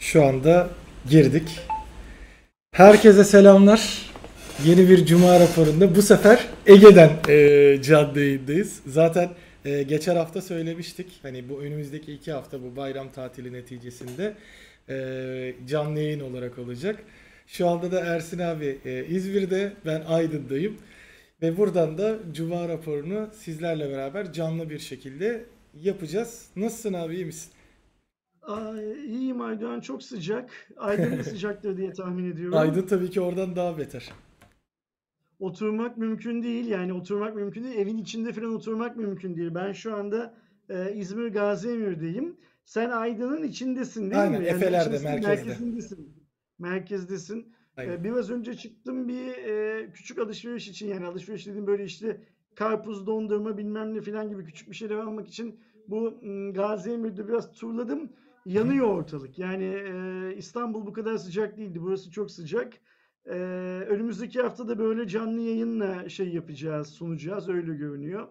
Şu anda girdik. Herkese selamlar. Yeni bir Cuma raporunda bu sefer Ege'den e, canlı. Zaten e, geçen hafta söylemiştik. Hani bu önümüzdeki iki hafta bu bayram tatili neticesinde e, canlı yayın olarak olacak. Şu anda da Ersin abi e, İzmir'de, ben Aydın'dayım. Ve buradan da Cuma raporunu sizlerle beraber canlı bir şekilde yapacağız. Nasılsın abi iyi misin? Ay, iyiyim Aydoğan çok sıcak. Aydın da sıcaktır diye tahmin ediyorum. Aydın tabii ki oradan daha beter. Oturmak mümkün değil yani oturmak mümkün değil. Evin içinde falan oturmak mümkün değil. Ben şu anda e, İzmir Gaziemir'deyim. Sen Aydın'ın içindesin değil Aynen, mi? Yani Efeler'de, merkezde. Merkezindesin. Merkezdesin. Aynen. E, biraz önce çıktım bir e, küçük alışveriş için yani alışveriş dediğim böyle işte karpuz, dondurma bilmem ne falan gibi küçük bir şeyler almak için bu m, Gaziemir'de biraz turladım. Yanıyor ortalık. Yani e, İstanbul bu kadar sıcak değildi. Burası çok sıcak. E, önümüzdeki hafta da böyle canlı yayınla şey yapacağız, sunacağız. Öyle görünüyor.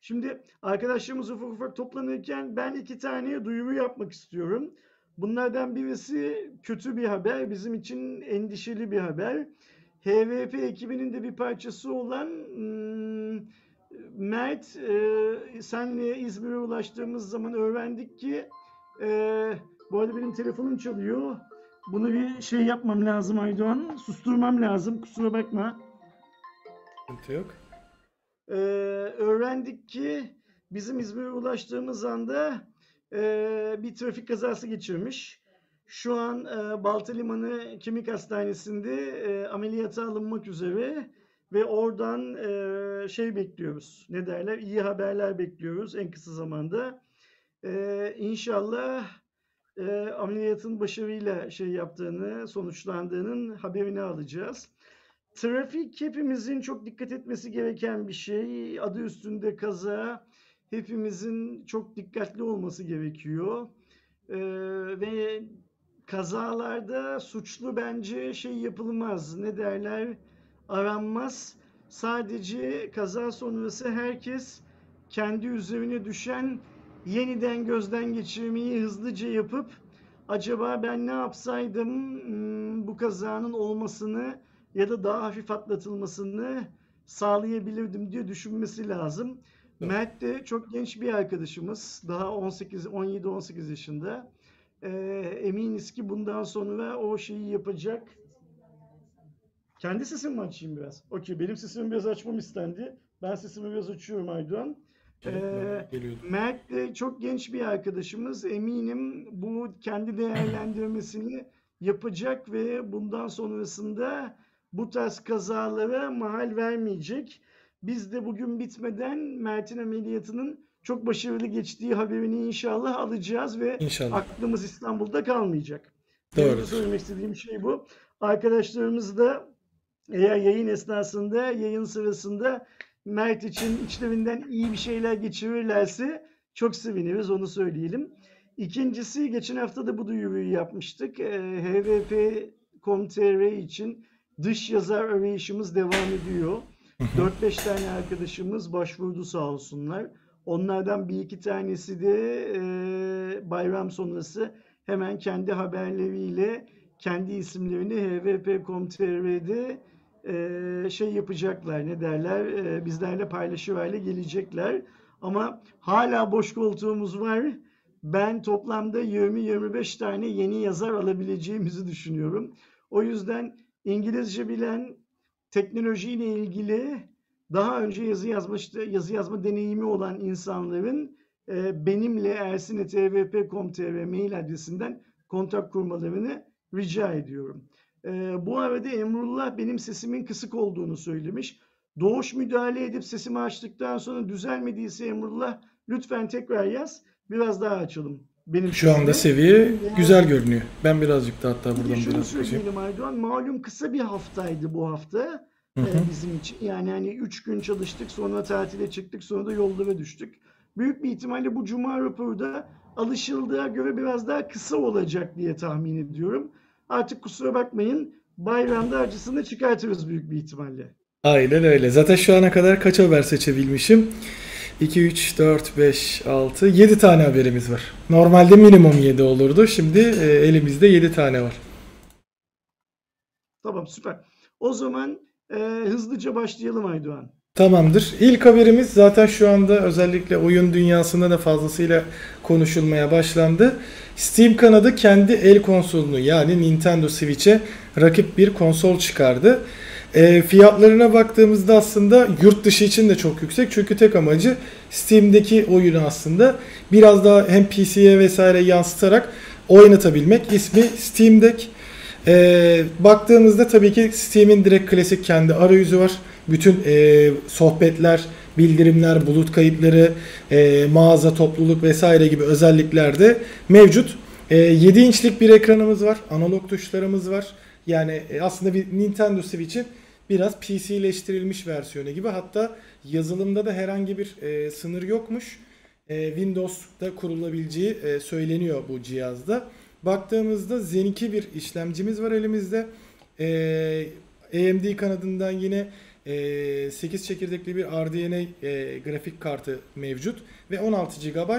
Şimdi arkadaşlarımız ufak ufak toplanırken ben iki tane duyuru yapmak istiyorum. Bunlardan birisi kötü bir haber, bizim için endişeli bir haber. HVP ekibinin de bir parçası olan hmm, Mert, senle İzmir'e ulaştığımız zaman öğrendik ki e, bu arada benim telefonum çalıyor. Bunu bir şey yapmam lazım Aydoğan. Susturmam lazım. Kusura bakma. Sıkıntı yok. Ee, öğrendik ki bizim İzmir'e ulaştığımız anda e, bir trafik kazası geçirmiş. Şu an e, Balta Limanı Kemik Hastanesi'nde e, ameliyata alınmak üzere ve oradan e, şey bekliyoruz. Ne derler? İyi haberler bekliyoruz en kısa zamanda. E, inşallah e, ameliyatın başarıyla şey yaptığını, sonuçlandığının haberini alacağız. Trafik hepimizin çok dikkat etmesi gereken bir şey. Adı üstünde kaza. Hepimizin çok dikkatli olması gerekiyor. Ee, ve kazalarda suçlu bence şey yapılmaz. Ne derler? Aranmaz. Sadece kaza sonrası herkes kendi üzerine düşen yeniden gözden geçirmeyi hızlıca yapıp acaba ben ne yapsaydım hmm, bu kazanın olmasını ya da daha hafif atlatılmasını sağlayabilirdim diye düşünmesi lazım. Evet. Mert de çok genç bir arkadaşımız. Daha 18 17-18 yaşında. Ee, eminiz ki bundan sonra o şeyi yapacak. Kendi sesimi mi açayım biraz? Okey, benim sesimi biraz açmam istendi. Ben sesimi biraz açıyorum Aydoğan. Ee. Mert de çok genç bir arkadaşımız. Eminim bu kendi değerlendirmesini yapacak ve bundan sonrasında bu tarz kazalara mahal vermeyecek. Biz de bugün bitmeden Mert'in ameliyatının çok başarılı geçtiği haberini inşallah alacağız ve İnşallah. aklımız İstanbul'da kalmayacak. Benim Doğru. söylemek istediğim şey bu. Arkadaşlarımız da eğer yayın esnasında, yayın sırasında Mert için içlerinden iyi bir şeyler geçirirlerse çok seviniriz onu söyleyelim. İkincisi geçen hafta da bu duyuruyu yapmıştık. Ee, HVP.com.tr için dış yazar arayışımız devam ediyor. 4-5 tane arkadaşımız başvurdu sağ olsunlar. Onlardan bir iki tanesi de e, bayram sonrası hemen kendi haberleriyle kendi isimlerini hvp.com.tr'de şey yapacaklar ne derler e, bizlerle paylaşır hale gelecekler. Ama hala boş koltuğumuz var. Ben toplamda 20-25 tane yeni yazar alabileceğimizi düşünüyorum. O yüzden İngilizce bilen, teknolojiyle ilgili daha önce yazı yazmıştı, yazı yazma deneyimi olan insanların benimle ersin.tvp.com.tr mail adresinden kontak kurmalarını rica ediyorum. E, bu arada Emrullah benim sesimin kısık olduğunu söylemiş. Doğuş müdahale edip sesimi açtıktan sonra düzelmediyse Emrullah lütfen tekrar yaz. Biraz daha açalım. Benim Şu anda seviye güzel görünüyor. Ben birazcık da hatta buradan şunu biraz açayım. söyleyelim Aydoğan. Malum kısa bir haftaydı bu hafta Hı hı. bizim için. Yani hani 3 gün çalıştık sonra tatile çıktık sonra da yollara düştük. Büyük bir ihtimalle bu cuma raporu da alışıldığa göre biraz daha kısa olacak diye tahmin ediyorum. Artık kusura bakmayın bayramda acısını çıkartırız büyük bir ihtimalle. Aynen öyle. Zaten şu ana kadar kaç haber seçebilmişim? 2, 3, 4, 5, 6, 7 tane haberimiz var. Normalde minimum 7 olurdu. Şimdi e, elimizde 7 tane var. Tamam süper. O zaman e, hızlıca başlayalım Aydoğan. Tamamdır. İlk haberimiz zaten şu anda özellikle oyun dünyasında da fazlasıyla konuşulmaya başlandı. Steam kanadı kendi el konsolunu yani Nintendo Switch'e rakip bir konsol çıkardı. E, fiyatlarına baktığımızda aslında yurt dışı için de çok yüksek. Çünkü tek amacı Steam'deki oyunu aslında biraz daha hem PC'ye vesaire yansıtarak oynatabilmek. İsmi Steam Deck. E, baktığımızda tabii ki Steam'in direkt klasik kendi arayüzü var. Bütün e, sohbetler, bildirimler, bulut kayıtları, e, mağaza, topluluk vesaire gibi özellikler de mevcut. E, 7 inçlik bir ekranımız var. Analog tuşlarımız var. Yani e, aslında bir Nintendo Switch'in biraz PC'leştirilmiş versiyonu gibi. Hatta yazılımda da herhangi bir e, sınır yokmuş. E, Windows'da kurulabileceği e, söyleniyor bu cihazda. Baktığımızda Zen 2 bir işlemcimiz var elimizde. E, AMD kanadından yine 8 çekirdekli bir RDNA grafik kartı mevcut ve 16 GB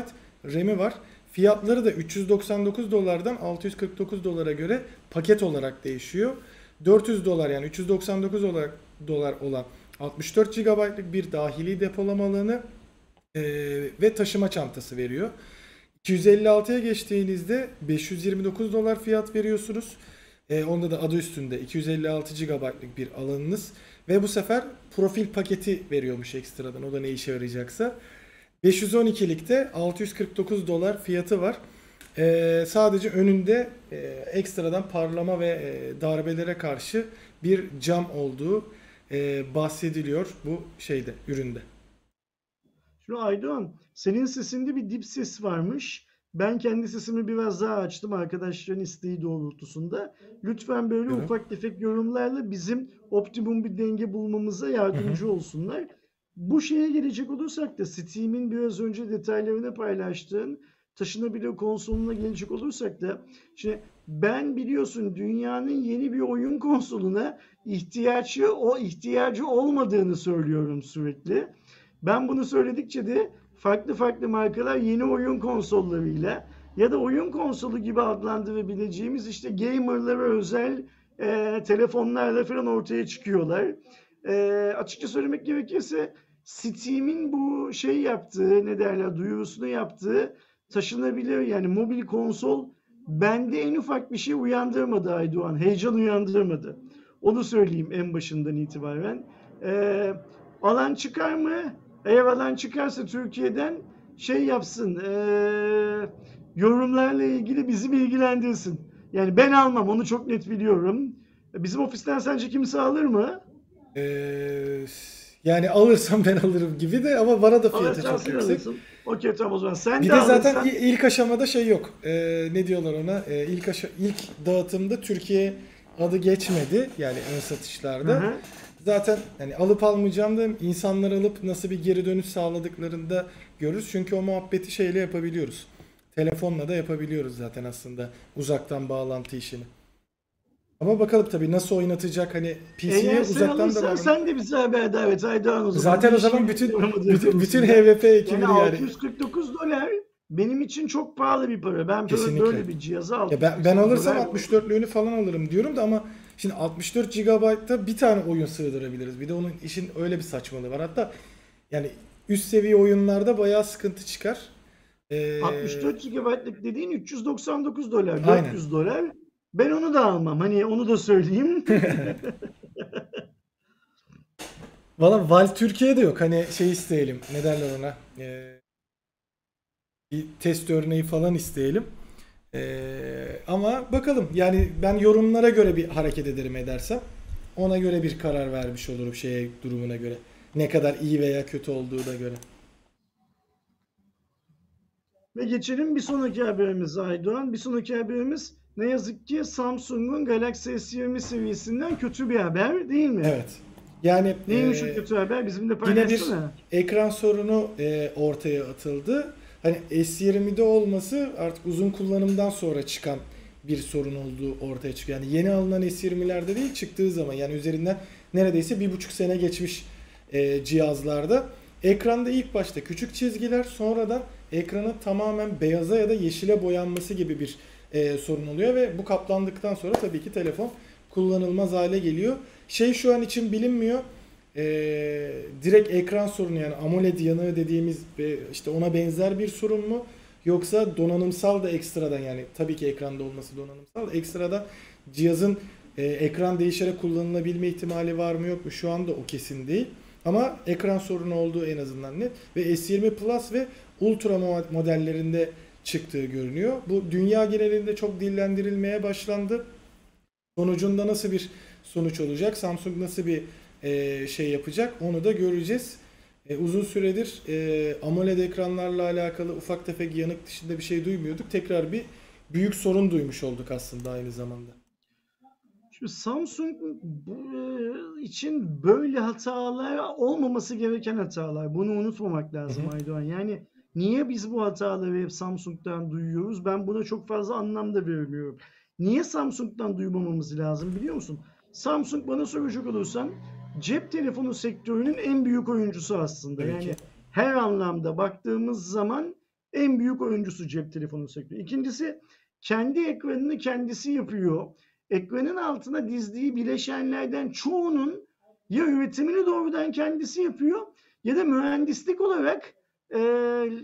RAM'i var. Fiyatları da 399 dolardan 649 dolara göre paket olarak değişiyor. 400 dolar yani 399 dolar, dolar olan 64 GB'lık bir dahili depolama alanı e, ve taşıma çantası veriyor. 256'ya geçtiğinizde 529 dolar fiyat veriyorsunuz. E, onda da adı üstünde 256 GB'lık bir alanınız ve bu sefer profil paketi veriyormuş ekstradan. O da ne işe yarayacaksa. 512'likte 649 dolar fiyatı var. Ee, sadece önünde e, ekstradan parlama ve e, darbelere karşı bir cam olduğu e, bahsediliyor bu şeyde, üründe. Şimdi Aydoğan, senin sesinde bir dip ses varmış. Ben kendi sesimi biraz daha açtım arkadaşların isteği doğrultusunda. Lütfen böyle evet. ufak tefek yorumlarla bizim optimum bir denge bulmamıza yardımcı olsunlar. Bu şeye gelecek olursak da Steam'in biraz önce detaylarını paylaştığın taşınabilir konsoluna gelecek olursak da şimdi ben biliyorsun dünyanın yeni bir oyun konsoluna ihtiyacı o ihtiyacı olmadığını söylüyorum sürekli. Ben bunu söyledikçe de farklı farklı markalar yeni oyun konsollarıyla ya da oyun konsolu gibi adlandırabileceğimiz işte gamerlara özel e, telefonlarla falan ortaya çıkıyorlar. E, açıkça söylemek gerekirse Steam'in bu şey yaptığı ne derler duyurusunu yaptığı taşınabilir yani mobil konsol bende en ufak bir şey uyandırmadı Aydoğan. Heyecan uyandırmadı. Onu söyleyeyim en başından itibaren. Ee, alan çıkar mı? Alan çıkarsa Türkiye'den şey yapsın. E, yorumlarla ilgili bizi bilgilendirsin. Yani ben almam onu çok net biliyorum. Bizim ofisten sence kimse alır mı? Ee, yani alırsam ben alırım gibi de ama bana da fiyatı Alırsan çok yüksek. Alırsın. Okey tamam o zaman sen bir de, de zaten alırsan... ilk aşamada şey yok. Ee, ne diyorlar ona? Ee, ilk aşa ilk dağıtımda Türkiye adı geçmedi. Yani ön satışlarda. Hı hı. Zaten yani alıp almayacağım da insanlar alıp nasıl bir geri dönüş sağladıklarında görürüz. Çünkü o muhabbeti şeyle yapabiliyoruz. Telefonla da yapabiliyoruz zaten aslında uzaktan bağlantı işini. Ama bakalım tabii nasıl oynatacak hani PC'ye uzaktan da bağlı. Sen de bize haber davet Aydoğan o zaman. Zaten o zaman bütün bütün, bütün HVP ekibini yani. yani. 649 dolar benim için çok pahalı bir para. Ben Kesinlikle. böyle bir cihazı aldım. Ya ben, ben alırsam 64'lüğünü falan alırım diyorum da ama şimdi 64 GB'da bir tane oyun sığdırabiliriz. Bir de onun işin öyle bir saçmalığı var. Hatta yani üst seviye oyunlarda bayağı sıkıntı çıkar. Ee... 64 GB'lık dediğin 399 dolar, 400 Aynen. dolar. Ben onu da almam. Hani onu da söyleyeyim. Valla Valve Türkiye'de yok. Hani şey isteyelim. Ne derler ona? Ee, bir test örneği falan isteyelim. Ee, ama bakalım. Yani ben yorumlara göre bir hareket ederim edersem. Ona göre bir karar vermiş olurum şeye durumuna göre. Ne kadar iyi veya kötü olduğu da göre. Ve geçelim bir sonraki haberimize Aydoğan. Bir sonraki haberimiz ne yazık ki Samsung'un Galaxy S20 seviyesinden kötü bir haber değil mi? Evet. Yani neymiş e, o kötü haber? Bizim de paylaşsana. Yine bir ekran sorunu e, ortaya atıldı. Hani S20'de olması artık uzun kullanımdan sonra çıkan bir sorun olduğu ortaya çıkıyor. Yani yeni alınan S20'lerde değil çıktığı zaman yani üzerinden neredeyse bir buçuk sene geçmiş e, cihazlarda Ekranda ilk başta küçük çizgiler sonradan ekranın tamamen beyaza ya da yeşile boyanması gibi bir e, sorun oluyor ve bu kaplandıktan sonra tabii ki telefon kullanılmaz hale geliyor. Şey şu an için bilinmiyor. E, direkt ekran sorunu yani AMOLED yanığı dediğimiz işte ona benzer bir sorun mu? Yoksa donanımsal da ekstradan yani tabii ki ekranda olması donanımsal ekstradan cihazın e, ekran değişerek kullanılabilme ihtimali var mı yok mu şu anda o kesin değil. Ama ekran sorunu olduğu en azından net ve S20 Plus ve Ultra modellerinde çıktığı görünüyor. Bu dünya genelinde çok dillendirilmeye başlandı. Sonucunda nasıl bir sonuç olacak? Samsung nasıl bir e, şey yapacak? Onu da göreceğiz. E, uzun süredir e, AMOLED ekranlarla alakalı ufak tefek yanık dışında bir şey duymuyorduk. Tekrar bir büyük sorun duymuş olduk aslında aynı zamanda. Şimdi Samsung için böyle hatalar olmaması gereken hatalar. Bunu unutmamak lazım hı hı. Aydoğan. Yani niye biz bu hataları hep Samsung'dan duyuyoruz? Ben buna çok fazla anlam da vermiyorum. Niye Samsung'dan duymamamız lazım biliyor musun? Samsung bana soracak olursan cep telefonu sektörünün en büyük oyuncusu aslında. Evet. Yani her anlamda baktığımız zaman en büyük oyuncusu cep telefonu sektörü. İkincisi kendi ekranını kendisi yapıyor. Ekranın altına dizdiği bileşenlerden çoğunun ya üretimini doğrudan kendisi yapıyor ya da mühendislik olarak e,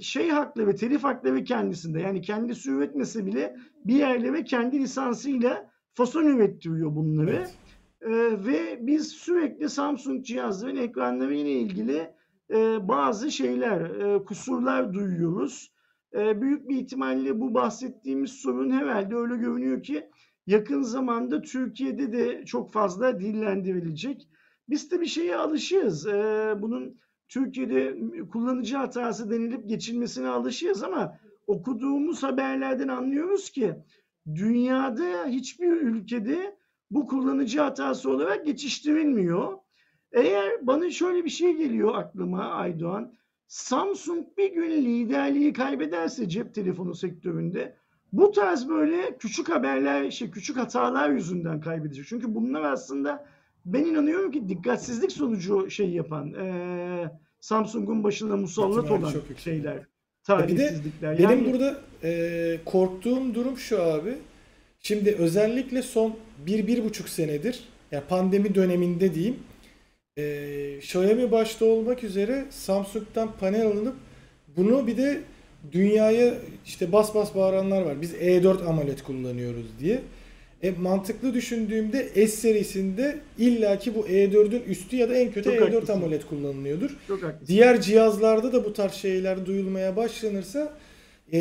şey hakları, telif hakları kendisinde. Yani kendisi üretmese bile bir yerlere kendi lisansıyla fason ürettiriyor bunları. Evet. E, ve biz sürekli Samsung cihazların ekranları ile ilgili e, bazı şeyler, e, kusurlar duyuyoruz. E, büyük bir ihtimalle bu bahsettiğimiz sorun herhalde öyle görünüyor ki yakın zamanda Türkiye'de de çok fazla dillendirilecek. Biz de bir şeye alışığız. E, bunun Türkiye'de kullanıcı hatası denilip geçilmesine alışığız ama okuduğumuz haberlerden anlıyoruz ki dünyada hiçbir ülkede bu kullanıcı hatası olarak geçiştirilmiyor. Eğer bana şöyle bir şey geliyor aklıma Aydoğan. Samsung bir gün liderliği kaybederse cep telefonu sektöründe bu tarz böyle küçük haberler, şey küçük hatalar yüzünden kaybedecek. Çünkü bunlar aslında ben inanıyorum ki dikkatsizlik sonucu şey yapan e, Samsung'un başına musallat olan şeyler. Talihsizlikler. Bir de benim yani... burada e, korktuğum durum şu abi. Şimdi özellikle son bir, bir buçuk senedir yani pandemi döneminde diyeyim e, Xiaomi başta olmak üzere Samsung'dan panel alınıp bunu bir de dünyaya işte bas bas bağıranlar var. Biz E4 AMOLED kullanıyoruz diye. E, mantıklı düşündüğümde S serisinde illaki bu E4'ün üstü ya da en kötü Çok E4 haklısın. AMOLED kullanılıyordur. Çok haklısın. Diğer cihazlarda da bu tarz şeyler duyulmaya başlanırsa e,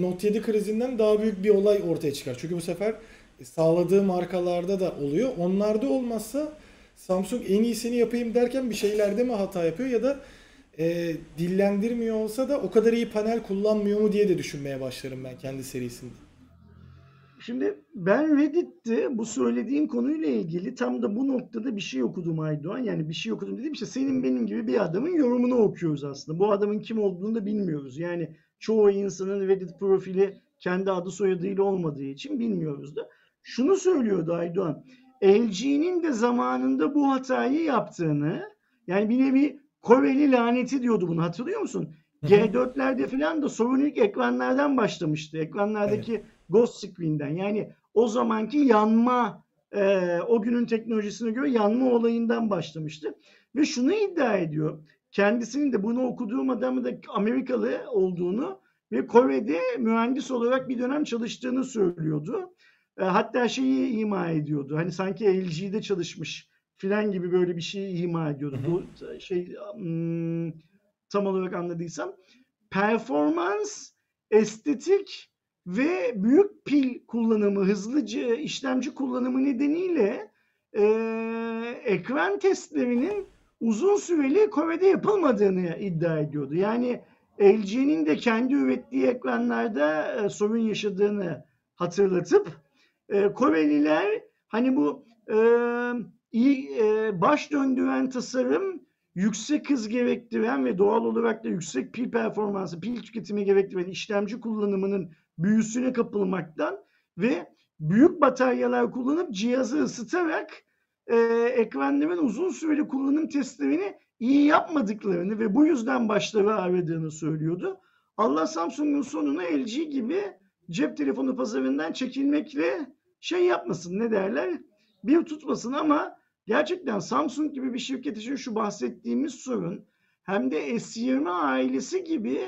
Note 7 krizinden daha büyük bir olay ortaya çıkar. Çünkü bu sefer sağladığı markalarda da oluyor. Onlarda olmazsa Samsung en iyisini yapayım derken bir şeylerde mi hata yapıyor ya da e, dillendirmiyor olsa da o kadar iyi panel kullanmıyor mu diye de düşünmeye başlarım ben kendi serisinde. Şimdi ben Reddit'te bu söylediğim konuyla ilgili tam da bu noktada bir şey okudum Aydoğan. Yani bir şey okudum dediğim işte senin benim gibi bir adamın yorumunu okuyoruz aslında. Bu adamın kim olduğunu da bilmiyoruz. Yani çoğu insanın Reddit profili kendi adı soyadıyla olmadığı için bilmiyoruz da. Şunu söylüyordu Aydoğan. LG'nin de zamanında bu hatayı yaptığını yani bir nevi Koreli laneti diyordu bunu hatırlıyor musun? G4'lerde falan da sorun ilk ekranlardan başlamıştı. Ekranlardaki evet. ghost screen'den. Yani o zamanki yanma e, o günün teknolojisine göre yanma olayından başlamıştı. Ve şunu iddia ediyor. Kendisinin de bunu okuduğum adamı da Amerikalı olduğunu ve Kore'de mühendis olarak bir dönem çalıştığını söylüyordu. E, hatta şeyi ima ediyordu. Hani sanki LG'de çalışmış filan gibi böyle bir şey ima ediyordu. Bu şey tam olarak anladıysam performans, estetik ve büyük pil kullanımı, hızlıca işlemci kullanımı nedeniyle e, ekran testlerinin uzun süreli Kore'de yapılmadığını iddia ediyordu. Yani LG'nin de kendi ürettiği ekranlarda e, sorun yaşadığını hatırlatıp e, Koreliler hani bu e, iyi e, baş döndüren tasarım yüksek hız gerektiren ve doğal olarak da yüksek pil performansı, pil tüketimi gerektiren işlemci kullanımının büyüsüne kapılmaktan ve büyük bataryalar kullanıp cihazı ısıtarak e, ekranların uzun süreli kullanım testlerini iyi yapmadıklarını ve bu yüzden başları ağrıdığını söylüyordu. Allah Samsung'un sonuna LG gibi cep telefonu pazarından çekilmekle şey yapmasın ne derler bir tutmasın ama gerçekten Samsung gibi bir şirket için şu bahsettiğimiz sorun hem de S20 ailesi gibi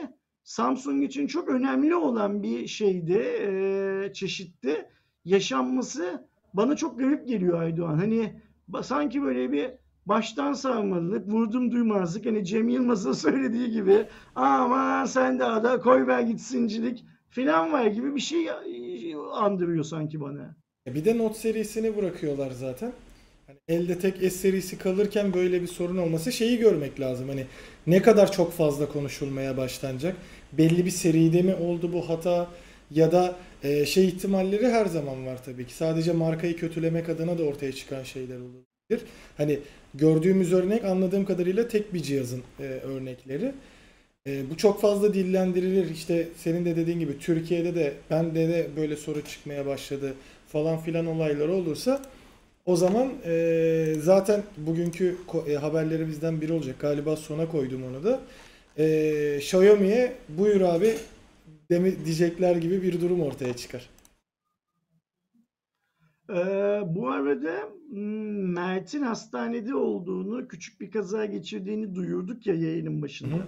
Samsung için çok önemli olan bir şeydi, e, çeşitti. Yaşanması bana çok garip geliyor Aydoğan. Hani sanki böyle bir baştan savmalılık, vurdum duymazlık. Hani Cem Yılmaz'ın söylediği gibi ama sen de ada koy ver gitsincilik filan var gibi bir şey andırıyor sanki bana. Bir de Note serisini bırakıyorlar zaten. Hani elde tek S serisi kalırken böyle bir sorun olması şeyi görmek lazım. Hani ne kadar çok fazla konuşulmaya başlanacak. Belli bir seride mi oldu bu hata ya da e, şey ihtimalleri her zaman var tabii ki. Sadece markayı kötülemek adına da ortaya çıkan şeyler olabilir. Hani gördüğümüz örnek anladığım kadarıyla tek bir cihazın e, örnekleri. E, bu çok fazla dillendirilir. İşte senin de dediğin gibi Türkiye'de de bende de böyle soru çıkmaya başladı falan filan olaylar olursa o zaman e, zaten bugünkü e, haberlerimizden biri olacak. Galiba sona koydum onu da. E, Xiaomi'ye buyur abi demi, diyecekler gibi bir durum ortaya çıkar. Ee, bu arada hmm, Mert'in hastanede olduğunu, küçük bir kaza geçirdiğini duyurduk ya yayının başında. Hı.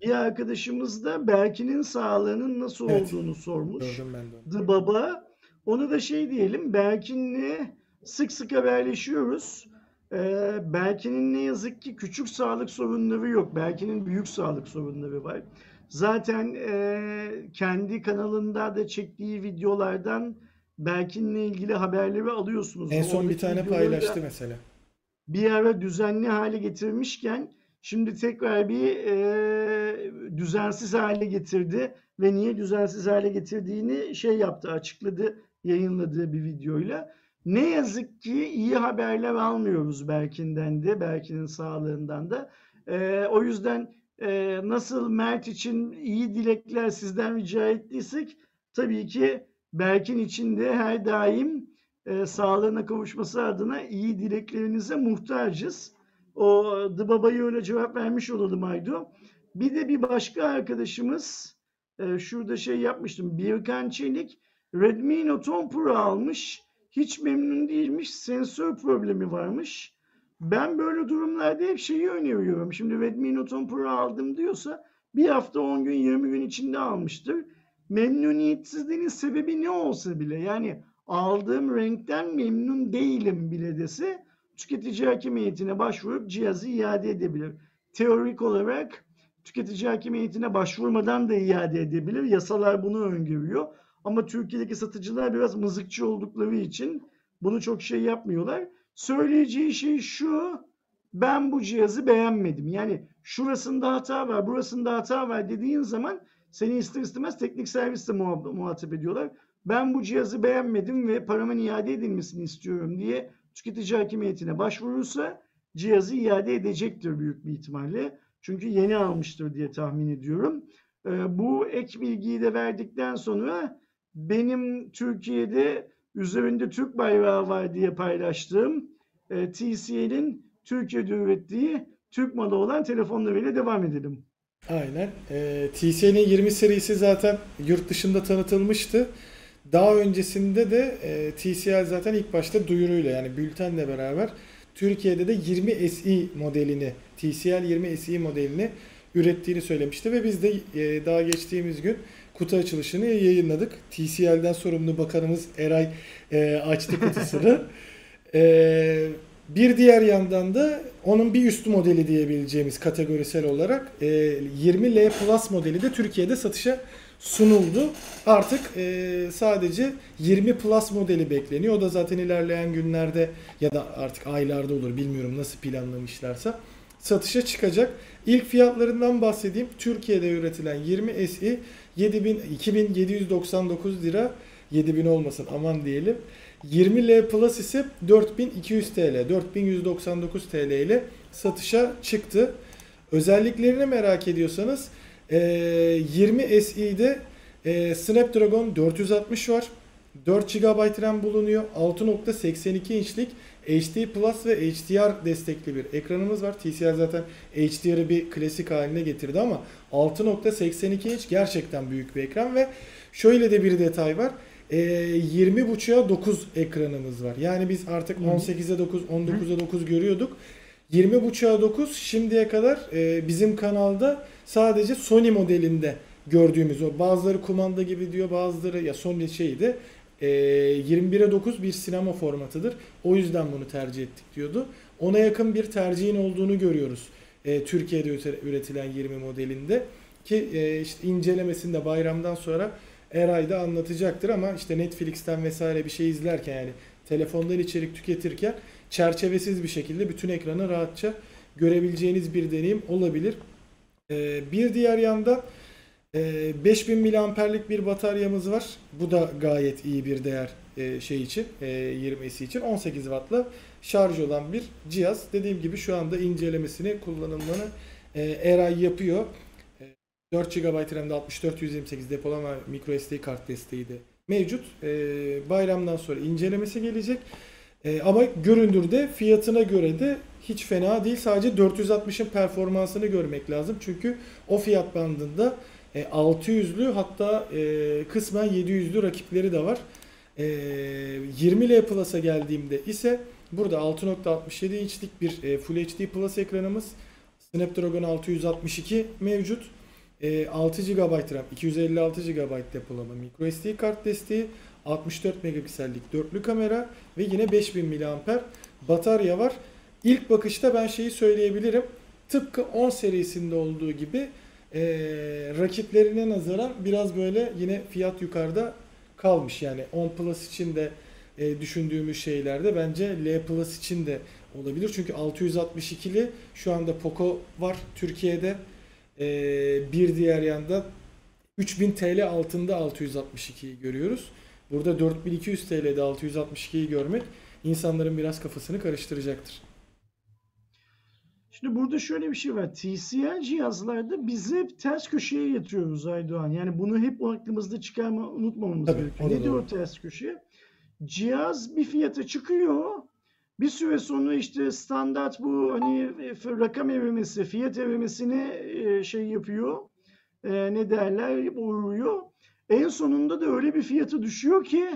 Bir arkadaşımız da Berkin'in sağlığının nasıl evet. olduğunu sormuş. Gördüm ben de. The Baba. Onu da şey diyelim, Berkin'le sık sık haberleşiyoruz. Ee, Berkin'in ne yazık ki küçük sağlık sorunları yok. Berkin'in büyük sağlık sorunları var. Zaten e, kendi kanalında da çektiği videolardan Berkin'le ilgili haberleri alıyorsunuz. En son bir tane paylaştı mesela. Bir ara düzenli hale getirmişken şimdi tekrar bir e, düzensiz hale getirdi ve niye düzensiz hale getirdiğini şey yaptı, açıkladı yayınladığı bir videoyla. Ne yazık ki iyi haberler almıyoruz Berkin'den de, Berkin'in sağlığından da. E, o yüzden e, nasıl Mert için iyi dilekler sizden rica ettiysek tabii ki Berkin için de her daim e, sağlığına kavuşması adına iyi dileklerinize muhtacız. O The Baba'yı öyle cevap vermiş olalım Aydo. Bir de bir başka arkadaşımız e, şurada şey yapmıştım. Birkan Çelik Redmi Note 10 Pro almış. Hiç memnun değilmiş. Sensör problemi varmış. Ben böyle durumlarda hep şeyi öneriyorum. Şimdi Redmi Note 10 Pro aldım diyorsa bir hafta 10 gün 20 gün içinde almıştır. Memnuniyetsizliğinin sebebi ne olsa bile yani aldığım renkten memnun değilim bile dese tüketici hakimiyetine başvurup cihazı iade edebilir. Teorik olarak tüketici hakimiyetine başvurmadan da iade edebilir. Yasalar bunu öngörüyor. Ama Türkiye'deki satıcılar biraz mızıkçı oldukları için bunu çok şey yapmıyorlar. Söyleyeceği şey şu. Ben bu cihazı beğenmedim. Yani şurasında hata var, burasında hata var dediğin zaman seni ister istemez teknik servisle muhatap ediyorlar. Ben bu cihazı beğenmedim ve paramın iade edilmesini istiyorum diye tüketici hakimiyetine başvurursa cihazı iade edecektir büyük bir ihtimalle. Çünkü yeni almıştır diye tahmin ediyorum. Ee, bu ek bilgiyi de verdikten sonra benim Türkiye'de üzerinde Türk bayrağı var diye paylaştığım e, TCL'in Türkiye'de ürettiği Türk malı olan telefonlarıyla devam edelim. Aynen. E, TCL'in 20 serisi zaten yurt dışında tanıtılmıştı. Daha öncesinde de e, TCL zaten ilk başta duyuruyla yani bültenle beraber Türkiye'de de 20 SE modelini TCL 20 SE modelini ürettiğini söylemişti ve biz de e, daha geçtiğimiz gün kutu açılışını yayınladık. TCL'den sorumlu bakanımız Eray e, açtı kutusunu. e, bir diğer yandan da onun bir üst modeli diyebileceğimiz kategorisel olarak e, 20L Plus modeli de Türkiye'de satışa sunuldu. Artık e, sadece 20 Plus modeli bekleniyor. O da zaten ilerleyen günlerde ya da artık aylarda olur bilmiyorum nasıl planlamışlarsa satışa çıkacak. İlk fiyatlarından bahsedeyim. Türkiye'de üretilen 20 SE 7000 2799 lira 7000 olmasın aman diyelim. 20L Plus ise 4200 TL, 4199 TL ile satışa çıktı. Özelliklerini merak ediyorsanız 20 SE'de Snapdragon 460 var. 4 GB RAM bulunuyor. 6.82 inçlik HD Plus ve HDR destekli bir ekranımız var. TCL zaten HDR'ı bir klasik haline getirdi ama 6.82 inç gerçekten büyük bir ekran ve şöyle de bir detay var. E, 20.5'a 9 ekranımız var. Yani biz artık 18'e 9, 19'a 9 görüyorduk. 20.5'a 9 şimdiye kadar e, bizim kanalda sadece Sony modelinde gördüğümüz o bazıları kumanda gibi diyor bazıları ya Sony şeydi e, 21'e 9 bir sinema formatıdır. O yüzden bunu tercih ettik diyordu. Ona yakın bir tercihin olduğunu görüyoruz. E, Türkiye'de üre- üretilen 20 modelinde ki e, işte incelemesinde bayramdan sonra Eray da anlatacaktır ama işte Netflix'ten vesaire bir şey izlerken yani telefondan içerik tüketirken çerçevesiz bir şekilde bütün ekranı rahatça görebileceğiniz bir deneyim olabilir. Ee, bir diğer yandan e, 5000 miliamperlik bir bataryamız var. Bu da gayet iyi bir değer e, şey için, e, 20'si için 18 wattla şarj olan bir cihaz. Dediğim gibi şu anda incelemesini, kullanımını e, Eray yapıyor. E, 4 GB RAM'de 64 128 depolama micro SD kart desteği de mevcut. E, bayramdan sonra incelemesi gelecek. E, ama göründürde fiyatına göre de hiç fena değil. Sadece 460'ın performansını görmek lazım. Çünkü o fiyat bandında e, 600'lü hatta e, kısmen 700'lü rakipleri de var. E, 20L Plus'a geldiğimde ise burada 6.67 inçlik bir e, Full HD Plus ekranımız. Snapdragon 662 mevcut. E, 6 GB RAM, 256 GB depolama, microSD kart desteği, 64 megapiksellik dörtlü kamera ve yine 5000 mAh batarya var. İlk bakışta ben şeyi söyleyebilirim. Tıpkı 10 serisinde olduğu gibi e, rakiplerine nazaran biraz böyle yine fiyat yukarıda kalmış. Yani 10 Plus için de e, düşündüğümüz şeylerde bence L Plus için de olabilir. Çünkü 662'li şu anda Poco var Türkiye'de. E, bir diğer yanda 3000 TL altında 662'yi görüyoruz. Burada 4200 TL'de 662'yi görmek insanların biraz kafasını karıştıracaktır. Şimdi burada şöyle bir şey var. TCL cihazlarda biz hep ters köşeye yatıyoruz Aydoğan. Yani bunu hep aklımızda çıkarma, unutmamamız Tabii, gerekiyor. Ne diyor ters köşe? Cihaz bir fiyata çıkıyor. Bir süre sonra işte standart bu hani e, rakam evrimesi, fiyat evrimesini e, şey yapıyor. E, ne derler? Uğruyor. En sonunda da öyle bir fiyata düşüyor ki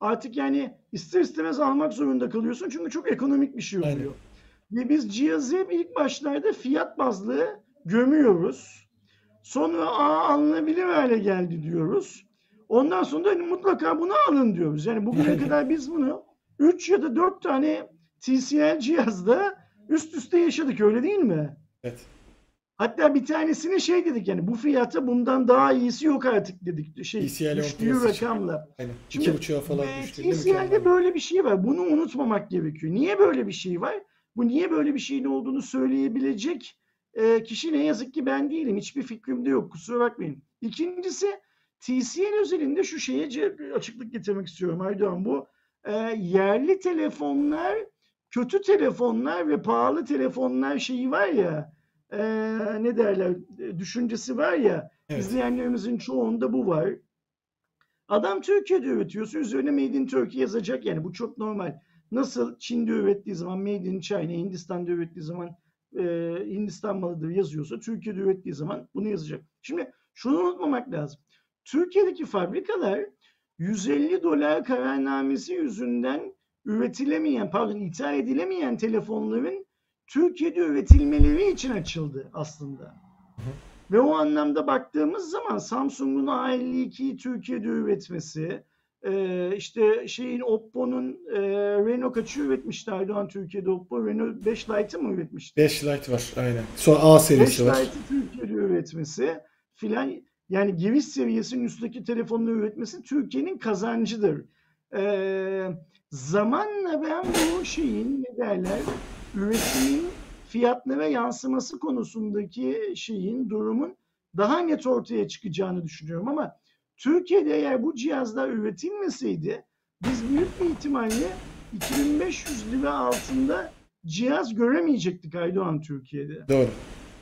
artık yani ister istemez almak zorunda kalıyorsun. Çünkü çok ekonomik bir şey oluyor. Aynen. Ve biz cihazı ilk başlarda fiyat bazlı gömüyoruz. Sonra aa alınabilir hale geldi diyoruz. Ondan sonra da mutlaka bunu alın diyoruz. Yani bugüne kadar biz bunu 3 ya da 4 tane TCL cihazda üst üste yaşadık öyle değil mi? Evet. Hatta bir tanesini şey dedik yani bu fiyata bundan daha iyisi yok artık dedik. Şey, TCL düştüğü rakamla. Aynen. Şimdi, 2.5'a falan Ve düştüğünde TCL'de böyle bir şey var. Bunu unutmamak gerekiyor. Niye böyle bir şey var? Bu niye böyle bir şeyin olduğunu söyleyebilecek e, kişi ne yazık ki ben değilim. Hiçbir fikrim de yok. Kusura bakmayın. İkincisi TCL özelinde şu şeye açıklık getirmek istiyorum Aydoğan. Bu e, yerli telefonlar, kötü telefonlar ve pahalı telefonlar şeyi var ya e, ne derler e, düşüncesi var ya Evet. izleyenlerimizin çoğunda bu var. Adam Türkiye'de üretiyorsa üzerine Made in Turkey yazacak yani bu çok normal. Nasıl Çin'de ürettiği zaman Made in China, Hindistan'da ürettiği zaman e, Hindistan malıdır yazıyorsa Türkiye'de ürettiği zaman bunu yazacak. Şimdi şunu unutmamak lazım. Türkiye'deki fabrikalar 150 dolar kararnamesi yüzünden üretilemeyen, pardon ithal edilemeyen telefonların Türkiye'de üretilmeleri için açıldı aslında. Ve o anlamda baktığımız zaman Samsung'un A52'yi Türkiye'de üretmesi, e, işte şeyin Oppo'nun e, Reno kaçı üretmişti Aydoğan Türkiye'de Oppo? Reno 5 Lite'ı mı üretmişti? 5 Lite var aynen. Sonra A 5 serisi var. Lite'ı Türkiye'de üretmesi filan yani giriş seviyesinin üstteki telefonları üretmesi Türkiye'nin kazancıdır. Ee, zamanla ben bu şeyin ne derler üretimin fiyatlara yansıması konusundaki şeyin durumun daha net ortaya çıkacağını düşünüyorum ama Türkiye'de eğer bu cihazlar üretilmeseydi biz büyük bir ihtimalle 2500 lira altında cihaz göremeyecektik Aydoğan Türkiye'de. Doğru.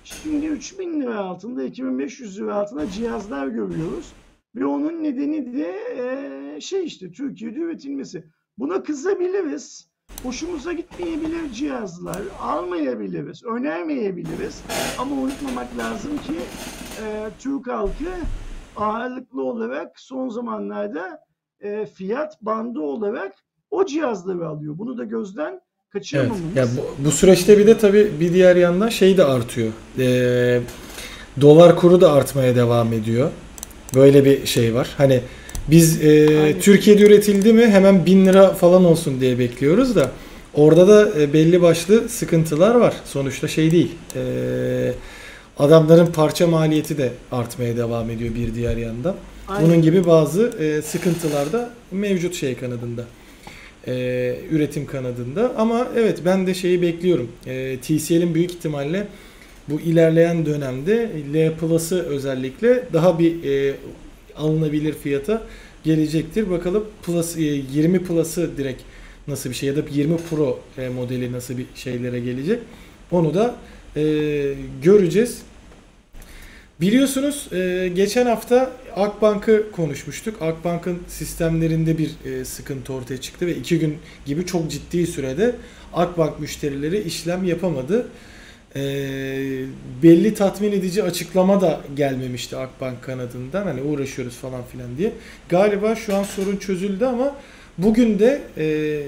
Şimdi 3000 lira altında, 2500 lira altında cihazlar görüyoruz. Ve onun nedeni de e, şey işte Türkiye'de üretilmesi. Buna kızabiliriz. Hoşumuza gitmeyebilir cihazlar. Almayabiliriz. Önermeyebiliriz. Ama unutmamak lazım ki e, Türk halkı ağırlıklı olarak son zamanlarda e, fiyat bandı olarak o cihazları alıyor. Bunu da gözden Evet. kaçırmamamız. Ya bu, bu süreçte bir de tabii bir diğer yandan şey de artıyor. Ee, dolar kuru da artmaya devam ediyor. Böyle bir şey var. Hani biz e, Aynen. Türkiye'de üretildi mi hemen 1000 lira falan olsun diye bekliyoruz da orada da e, belli başlı sıkıntılar var. Sonuçta şey değil. e, adamların parça maliyeti de artmaya devam ediyor bir diğer yandan. Aynen. Bunun gibi bazı e, sıkıntılar da mevcut şey kanadında. E, üretim kanadında. Ama evet ben de şeyi bekliyorum. E, TCL'in büyük ihtimalle bu ilerleyen dönemde L Plus'ı özellikle daha bir e, alınabilir fiyata gelecektir. Bakalım Plus e, 20 Plus'ı direkt nasıl bir şey ya da 20 Pro e, modeli nasıl bir şeylere gelecek. Onu da e, göreceğiz. Biliyorsunuz e, geçen hafta Akbank'ı konuşmuştuk. Akbank'ın sistemlerinde bir e, sıkıntı ortaya çıktı ve iki gün gibi çok ciddi sürede Akbank müşterileri işlem yapamadı. E, belli tatmin edici açıklama da gelmemişti Akbank kanadından. Hani uğraşıyoruz falan filan diye. Galiba şu an sorun çözüldü ama bugün de e,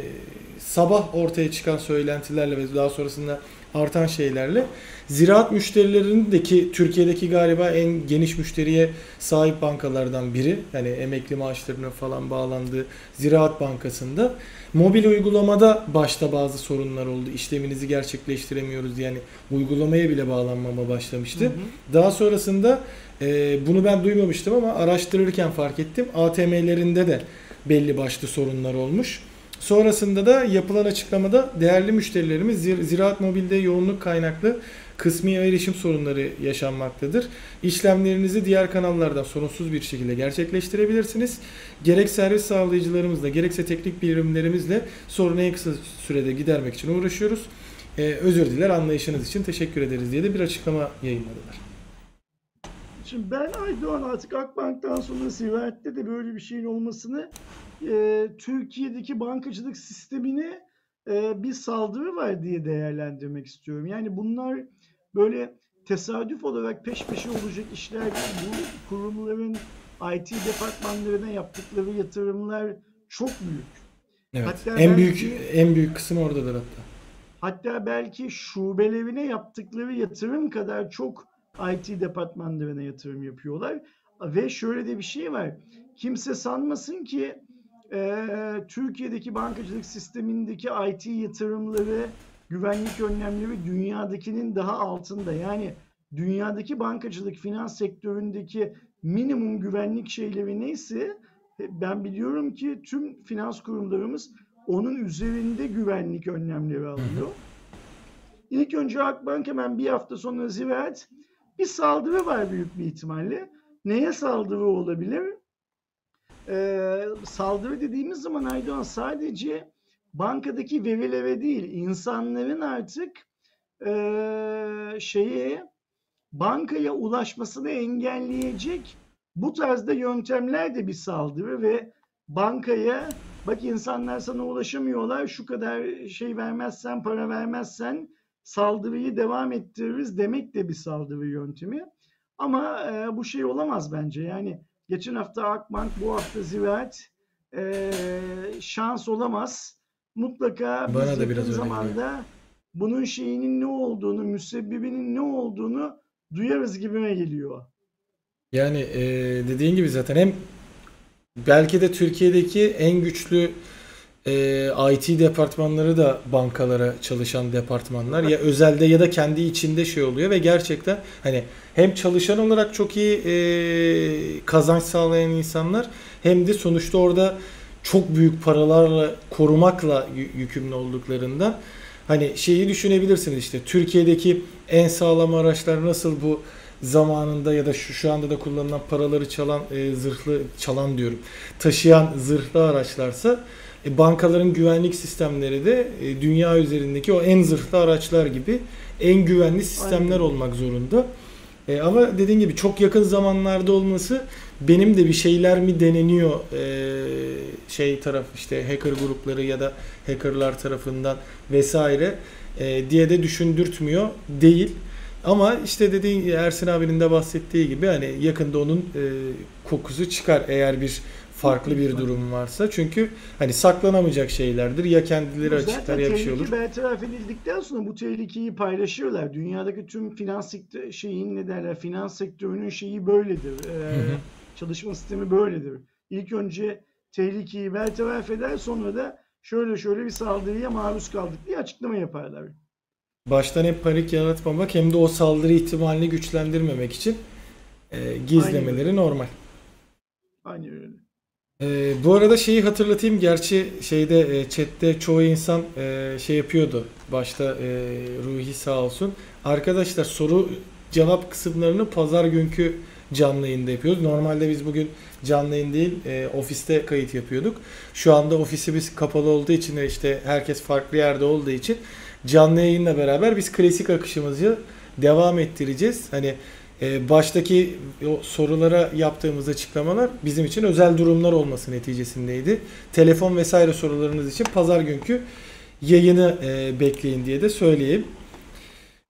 sabah ortaya çıkan söylentilerle ve daha sonrasında artan şeylerle ziraat müşterilerindeki Türkiye'deki galiba en geniş müşteriye sahip bankalardan biri. Yani emekli maaşlarına falan bağlandığı Ziraat Bankası'nda mobil uygulamada başta bazı sorunlar oldu. İşleminizi gerçekleştiremiyoruz yani uygulamaya bile bağlanmama başlamıştı. Hı hı. Daha sonrasında e, bunu ben duymamıştım ama araştırırken fark ettim. ATM'lerinde de belli başlı sorunlar olmuş. Sonrasında da yapılan açıklamada değerli müşterilerimiz Zir- Ziraat Mobil'de yoğunluk kaynaklı kısmi erişim sorunları yaşanmaktadır. İşlemlerinizi diğer kanallardan sorunsuz bir şekilde gerçekleştirebilirsiniz. Gerek servis sağlayıcılarımızla gerekse teknik birimlerimizle sorunu en kısa sürede gidermek için uğraşıyoruz. Ee, özür diler anlayışınız için teşekkür ederiz diye de bir açıklama yayınladılar. Şimdi ben Aydoğan artık Akbank'tan sonra Ziraat'te de böyle bir şeyin olmasını e, Türkiye'deki bankacılık sistemine e, bir saldırı var diye değerlendirmek istiyorum. Yani bunlar böyle tesadüf olarak peş peşe olacak işler değil. Bu kurumların IT departmanlarına yaptıkları yatırımlar çok büyük. Evet. Hatta en belki- büyük en büyük kısım oradadır hatta. Hatta belki şubelerine yaptıkları yatırım kadar çok IT departmanlarına yatırım yapıyorlar. Ve şöyle de bir şey var. Kimse sanmasın ki eee, Türkiye'deki bankacılık sistemindeki IT yatırımları, güvenlik önlemleri dünyadakinin daha altında. Yani dünyadaki bankacılık finans sektöründeki minimum güvenlik şeyleri neyse e, ben biliyorum ki tüm finans kurumlarımız onun üzerinde güvenlik önlemleri alıyor. İlk önce Akbank hemen bir hafta sonra Ziraat bir saldırı var büyük bir ihtimalle. Neye saldırı olabilir? Ee, saldırı dediğimiz zaman Aydoğan sadece bankadaki verilere değil, insanların artık ee, şeye bankaya ulaşmasını engelleyecek bu tarzda yöntemler de bir saldırı ve bankaya bak insanlar sana ulaşamıyorlar şu kadar şey vermezsen para vermezsen saldırıyı devam ettiririz demek de bir saldırı yöntemi. Ama e, bu şey olamaz bence. Yani geçen hafta Akbank, bu hafta Ziraat e, şans olamaz. Mutlaka biz Bana da biraz öyle zamanda bunun şeyinin ne olduğunu, müsebbibinin ne olduğunu duyarız gibime geliyor. Yani e, dediğin gibi zaten hem belki de Türkiye'deki en güçlü e, IT departmanları da bankalara çalışan departmanlar. Ya özelde ya da kendi içinde şey oluyor ve gerçekten hani hem çalışan olarak çok iyi e, kazanç sağlayan insanlar hem de sonuçta orada çok büyük paralarla korumakla yü- yükümlü olduklarından hani şeyi düşünebilirsiniz işte Türkiye'deki en sağlam araçlar nasıl bu zamanında ya da şu, şu anda da kullanılan paraları çalan e, zırhlı çalan diyorum taşıyan zırhlı araçlarsa e, bankaların güvenlik sistemleri de e, dünya üzerindeki o en zırhlı araçlar gibi en güvenli sistemler Aynen. olmak zorunda. E, ama dediğin gibi çok yakın zamanlarda olması benim de bir şeyler mi deneniyor e, şey taraf işte hacker grupları ya da hackerlar tarafından vesaire e, diye de düşündürtmüyor değil. Ama işte dediğin Ersin abinin de bahsettiği gibi hani yakında onun e, kokusu çıkar eğer bir farklı bir durum varsa. Çünkü hani saklanamayacak şeylerdir. Ya kendileri açıklar ya bir şey olur. Zaten bertaraf edildikten sonra bu tehlikeyi paylaşıyorlar. Dünyadaki tüm finans şeyin ne derler finans sektörünün şeyi böyledir. Ee, çalışma sistemi böyledir. İlk önce tehlikeyi bertaraf eder sonra da şöyle şöyle bir saldırıya maruz kaldık diye açıklama yaparlar. Baştan hep panik yaratmamak hem de o saldırı ihtimalini güçlendirmemek için e, gizlemeleri Aynen. normal. Aynen öyle. Ee, bu arada şeyi hatırlatayım. Gerçi şeyde e, chatte çoğu insan e, şey yapıyordu. Başta e, Ruhi sağ olsun. Arkadaşlar soru cevap kısımlarını pazar günkü canlı yayında yapıyoruz. Normalde biz bugün canlı yayın değil e, ofiste kayıt yapıyorduk. Şu anda ofisimiz kapalı olduğu için ve işte herkes farklı yerde olduğu için canlı yayınla beraber biz klasik akışımızı devam ettireceğiz. Hani e, baştaki o sorulara yaptığımız açıklamalar bizim için özel durumlar olması neticesindeydi. Telefon vesaire sorularınız için pazar günkü yayını e, bekleyin diye de söyleyeyim.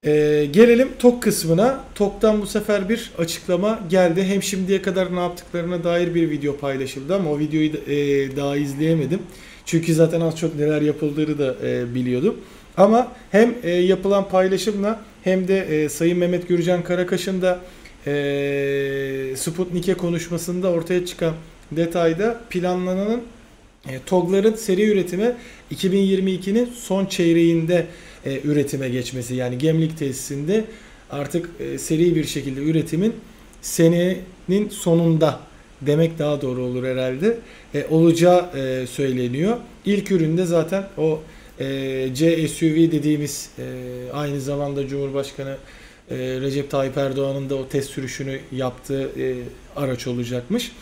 E, gelelim TOK kısmına. TOK'tan bu sefer bir açıklama geldi. Hem şimdiye kadar ne yaptıklarına dair bir video paylaşıldı ama o videoyu da, e, daha izleyemedim. Çünkü zaten az çok neler yapıldığını da e, biliyordum. Ama hem e, yapılan paylaşımla hem de e, Sayın Mehmet Gürcan Karakaş'ın da e, Sputnik'e konuşmasında ortaya çıkan detayda planlanan e, TOG'ların seri üretime 2022'nin son çeyreğinde e, üretime geçmesi yani Gemlik tesisinde artık e, seri bir şekilde üretimin senenin sonunda demek daha doğru olur herhalde e, olacağı e, söyleniyor. İlk üründe zaten o e, C SUV dediğimiz e, aynı zamanda Cumhurbaşkanı e, Recep Tayyip Erdoğan'ın da o test sürüşünü yaptığı e, araç olacakmış.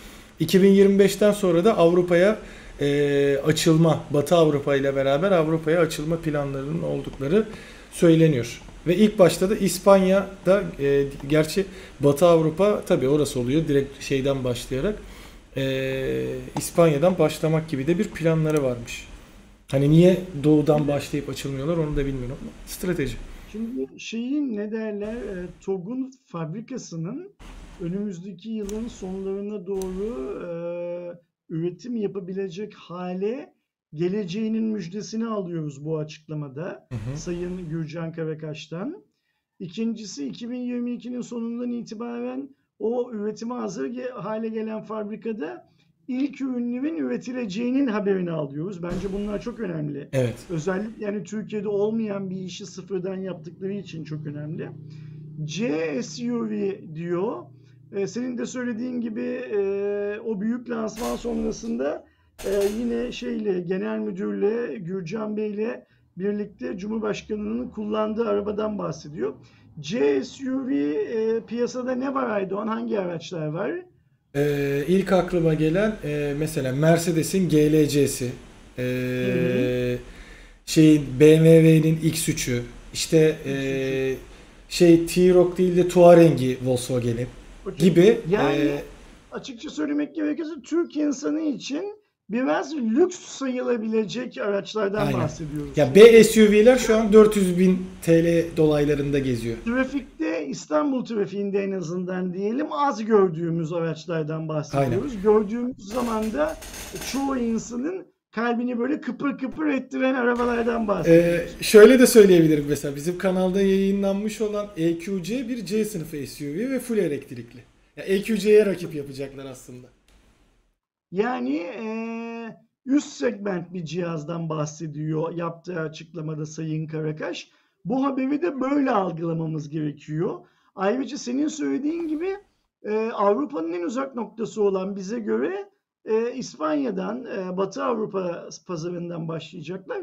2025'ten sonra da Avrupa'ya e, açılma, Batı Avrupa ile beraber Avrupa'ya açılma planlarının oldukları söyleniyor. Ve ilk başta da İspanya'da e, gerçi Batı Avrupa tabii orası oluyor direkt şeyden başlayarak e, İspanya'dan başlamak gibi de bir planları varmış. Hani niye doğudan başlayıp açılmıyorlar onu da bilmiyorum strateji. Şimdi şeyin ne derler e, TOG'un fabrikasının önümüzdeki yılın sonlarına doğru e, üretim yapabilecek hale geleceğinin müjdesini alıyoruz bu açıklamada Hı hı. Sayın Gürcan Karakaş'tan. İkincisi 2022'nin sonundan itibaren o üretime hazır hale gelen fabrikada ilk ürünlerin üretileceğinin haberini alıyoruz. Bence bunlar çok önemli. Evet. Özellikle yani Türkiye'de olmayan bir işi sıfırdan yaptıkları için çok önemli. C SUV diyor. Ee, senin de söylediğin gibi e, o büyük lansman sonrasında e, yine şeyle genel müdürle Gürcan Bey'le birlikte Cumhurbaşkanı'nın kullandığı arabadan bahsediyor. C SUV e, piyasada ne var Aydoğan? Hangi araçlar var? Ee, ilk aklıma gelen e, mesela Mercedes'in GLC'si, e, Hı şeyin BMW'nin X3'ü, işte e, şey T-Roc değil de Touareg'i Volkswagen'in gibi Yani e, açıkça söylemek gerekirse Türk insanı için biraz lüks sayılabilecek araçlardan Aynen. bahsediyoruz. ya B SUV'ler şu an 400 bin TL dolaylarında geziyor. Trafikte İstanbul trafiğinde en azından diyelim az gördüğümüz araçlardan bahsediyoruz. Gördüğümüz zaman da çoğu insanın kalbini böyle kıpır kıpır ettiren arabalardan Ee, bahsediyoruz. şöyle de söyleyebilirim mesela bizim kanalda yayınlanmış olan EQC bir C sınıfı SUV ve full elektrikli. Ya EQC'ye rakip yapacaklar aslında. Yani eee, üst segment bir cihazdan bahsediyor yaptığı açıklamada Sayın Karakaş. Bu haberi de böyle algılamamız gerekiyor. Ayrıca senin söylediğin gibi eee, Avrupa'nın en uzak noktası olan bize göre eee, İspanya'dan, eee, Batı Avrupa pazarından başlayacaklar.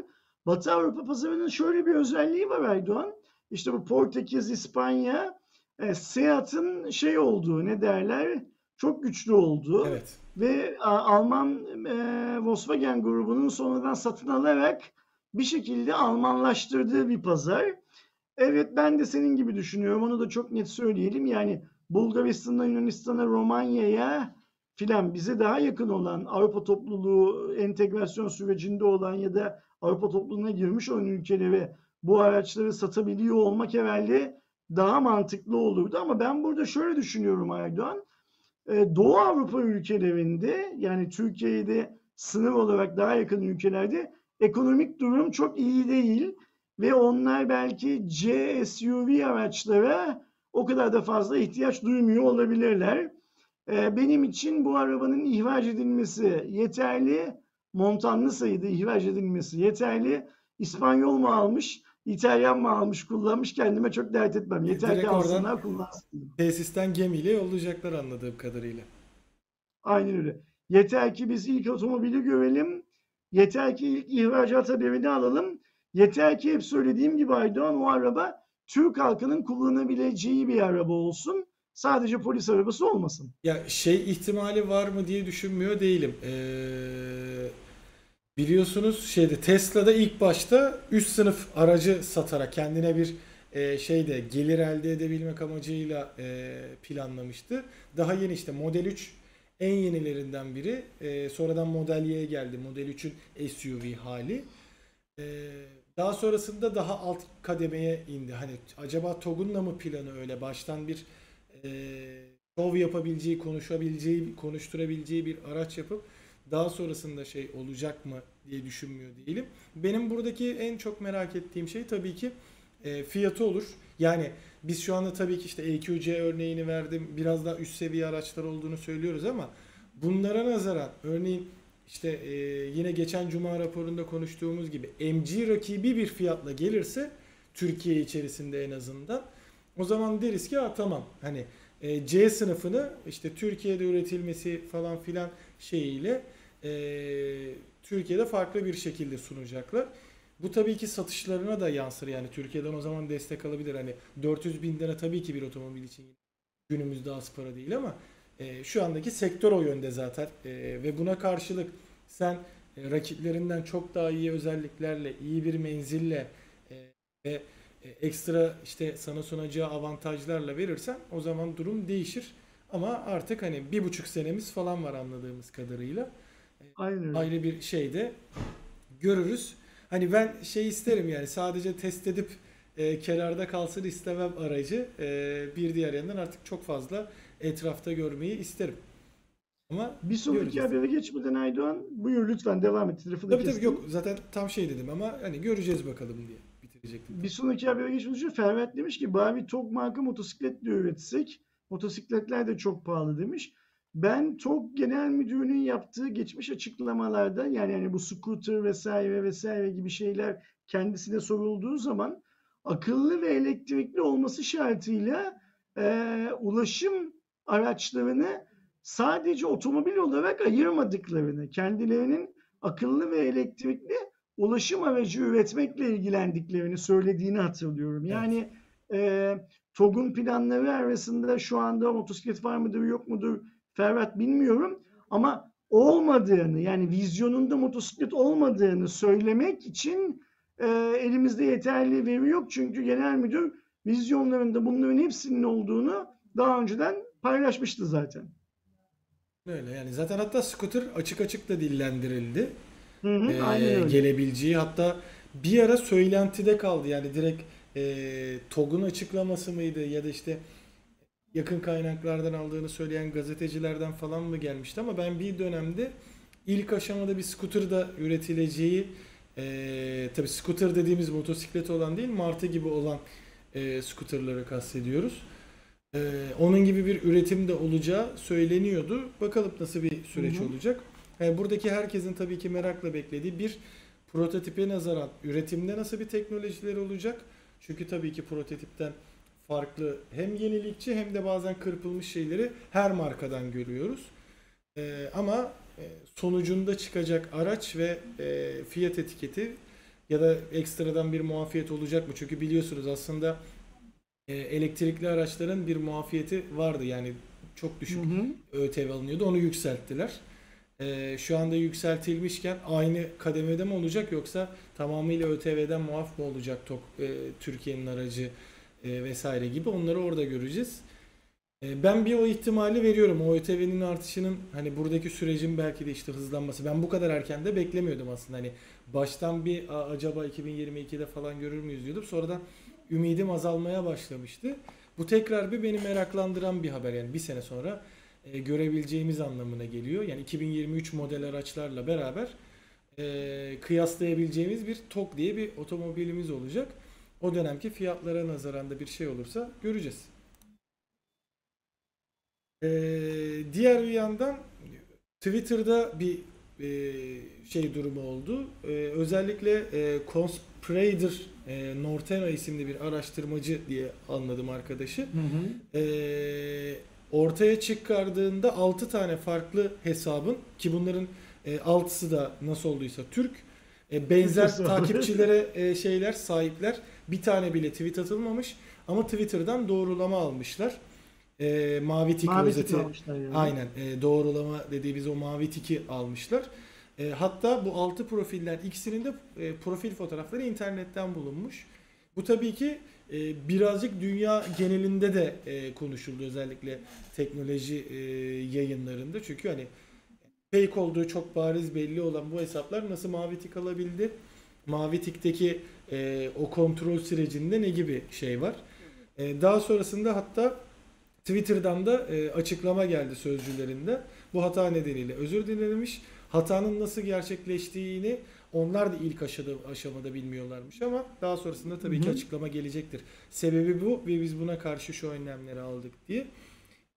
Batı Avrupa pazarının şöyle bir özelliği var Aydoğan. İşte bu Portekiz, İspanya, eee, Seat'ın şey olduğu ne derler çok güçlü olduğu Evet. ve a, Alman e, Volkswagen grubunun sonradan satın alarak bir şekilde Almanlaştırdığı bir pazar. Evet ben de senin gibi düşünüyorum. Onu da çok net söyleyelim. Yani Bulgaristan'dan Yunanistan'a, Romanya'ya filan bize daha yakın olan Avrupa topluluğu entegrasyon sürecinde olan ya da Avrupa topluluğuna girmiş olan ülkelere bu araçları satabiliyor olmak herhalde daha mantıklı olurdu. Ama ben burada şöyle düşünüyorum Aydoğan. Ee, Doğu Avrupa ülkelerinde yani Türkiye'de sınır olarak daha yakın ülkelerde ekonomik durum çok iyi değil ve onlar belki C SUV araçlara o kadar da fazla ihtiyaç duymuyor olabilirler. Ee, benim için bu arabanın ihraç edilmesi yeterli, montanlı sayıda ihraç edilmesi yeterli. İspanyol mu almış, İtalyan mı almış, kullanmış kendime çok dert etmem. Yeter Direkt ki alsınlar, kullansınlar. Tesisten gemiyle yollayacaklar anladığım kadarıyla. Aynen öyle. Yeter ki biz ilk otomobili görelim. Yeter ki ilk ihracat haberini alalım. Yeter ki hep söylediğim gibi Aydoğan o araba Türk halkının kullanabileceği bir araba olsun. Sadece polis arabası olmasın. Ya şey ihtimali var mı diye düşünmüyor değilim. Ee, biliyorsunuz şeyde Tesla'da ilk başta üst sınıf aracı satarak kendine bir e, şeyde gelir elde edebilmek amacıyla e, planlamıştı. Daha yeni işte Model 3 en yenilerinden biri. E, sonradan Model Y'ye geldi. Model 3'ün SUV hali. E, daha sonrasında daha alt kademeye indi. Hani acaba TOG'un da mı planı öyle baştan bir e, şov yapabileceği, konuşabileceği, konuşturabileceği bir araç yapıp daha sonrasında şey olacak mı diye düşünmüyor değilim. Benim buradaki en çok merak ettiğim şey tabii ki e, fiyatı olur. Yani biz şu anda tabii ki işte EQC örneğini verdim. Biraz daha üst seviye araçlar olduğunu söylüyoruz ama bunlara nazaran örneğin işte e, yine geçen cuma raporunda konuştuğumuz gibi MG rakibi bir fiyatla gelirse Türkiye içerisinde en azından o zaman deriz ki ha tamam hani e, C sınıfını işte Türkiye'de üretilmesi falan filan şeyiyle e, Türkiye'de farklı bir şekilde sunacaklar. Bu tabii ki satışlarına da yansır yani Türkiye'den o zaman destek alabilir. Hani 400 bin lira tabii ki bir otomobil için günümüzde az para değil ama e, şu andaki sektör o yönde zaten E, ve buna karşılık sen e, rakiplerinden çok daha iyi özelliklerle, iyi bir menzille e, ve e, ekstra işte sana sunacağı avantajlarla verirsen o zaman durum değişir. Ama artık hani bir buçuk senemiz falan var anladığımız kadarıyla. E, Aynen ayrı bir şeyde görürüz. Hani ben şey isterim yani sadece test edip e, kenarda kalsın istemem aracı. E, bir diğer yandan artık çok fazla etrafta görmeyi isterim. Ama Bir sonraki habere geçmeden Aydoğan buyur lütfen devam et. Tabii tabii kestim. yok zaten tam şey dedim ama hani göreceğiz bakalım diye bitirecektim. Bir sonraki habere geçmeden önce Ferhat demiş ki bari TOG marka motosiklet de üretsek. Motosikletler de çok pahalı demiş. Ben TOG Genel Müdürü'nün yaptığı geçmiş açıklamalarda yani, yani bu scooter vesaire vesaire gibi şeyler kendisine sorulduğu zaman akıllı ve elektrikli olması şartıyla eee, ulaşım araçlarını sadece otomobil olarak ayırmadıklarını, kendilerinin akıllı ve elektrikli ulaşım aracı üretmekle ilgilendiklerini söylediğini hatırlıyorum. Yani e, TOG'un planları arasında şu anda motosiklet var mıdır yok mudur Ferhat bilmiyorum ama olmadığını yani vizyonunda motosiklet olmadığını söylemek için e, elimizde yeterli veri yok. Çünkü genel müdür vizyonlarında bunların hepsinin olduğunu daha önceden paylaşmıştı zaten. Öyle yani zaten hatta scooter açık açık da dillendirildi. Hı hı, Ee, aynen öyle. gelebileceği hatta bir ara söylentide kaldı yani direkt e, TOG'un açıklaması mıydı ya da işte yakın kaynaklardan aldığını söyleyen gazetecilerden falan mı gelmişti ama ben bir dönemde ilk aşamada bir scooter da üretileceği e, tabi scooter dediğimiz motosiklet olan değil martı gibi olan e, scooterları kastediyoruz. E, onun gibi bir üretim de olacağı söyleniyordu. Bakalım nasıl bir süreç Hı hı. olacak. Yani buradaki herkesin tabii ki merakla beklediği bir prototipe nazaran üretimde nasıl bir teknolojiler olacak? Çünkü tabii ki prototipten farklı hem yenilikçi hem de bazen kırpılmış şeyleri her markadan görüyoruz. Ee, ama e, sonucunda çıkacak araç ve e, fiyat etiketi ya da ekstradan bir muafiyet olacak mı? Çünkü biliyorsunuz aslında e, elektrikli araçların bir muafiyeti vardı. Yani çok düşük Hı hı. ÖTV alınıyordu. Onu yükselttiler. e, şu anda yükseltilmişken aynı kademede mi olacak yoksa tamamıyla ÖTV'den muaf mı olacak e, Türkiye'nin aracı e, vesaire gibi onları orada göreceğiz. E, ben bir o ihtimali veriyorum. O ÖTV'nin artışının hani buradaki sürecin belki de işte hızlanması. Ben bu kadar erken de beklemiyordum aslında. Hani baştan bir "Aa, acaba 2022'de falan görür müyüz diyordum. Sonradan ümidim azalmaya başlamıştı. Bu tekrar bir beni meraklandıran bir haber. Yani bir sene sonra e, görebileceğimiz anlamına geliyor. Yani 2023 model araçlarla beraber e, kıyaslayabileceğimiz bir TOG diye bir otomobilimiz olacak. O dönemki fiyatlara nazaran da bir şey olursa göreceğiz. E, diğer bir yandan Twitter'da bir e, şey durumu oldu. E, özellikle e, Conspirator e, Nortena isimli bir araştırmacı diye anladım arkadaşı. Hı hı. Ee, ortaya çıkardığında 6 tane farklı hesabın ki bunların e, 6'sı da nasıl olduysa Türk e, benzer takipçilere e, şeyler sahipler. Bir tane bile tweet atılmamış ama Twitter'dan doğrulama almışlar. E, mavi tik Mavi almışlar yani. aynen e, doğrulama dediğimiz o mavi tiki almışlar. E, hatta bu 6 profiller ikisinin de e, profil fotoğrafları internetten bulunmuş. Bu tabii ki e, birazcık dünya genelinde de e, konuşuldu özellikle teknoloji e, yayınlarında. Çünkü hani fake olduğu çok bariz belli olan bu hesaplar nasıl mavi tik alabildi? Mavi tikteki e, o kontrol sürecinde ne gibi şey var? E, daha sonrasında hatta Twitter'dan da e, açıklama geldi sözcülerinde. Bu hata nedeniyle özür dilemiş. Hatanın nasıl gerçekleştiğini onlar da ilk aşamada, aşamada bilmiyorlarmış ama daha sonrasında tabii ki Hı hı. açıklama gelecektir. Sebebi bu ve biz buna karşı şu önlemleri aldık diye.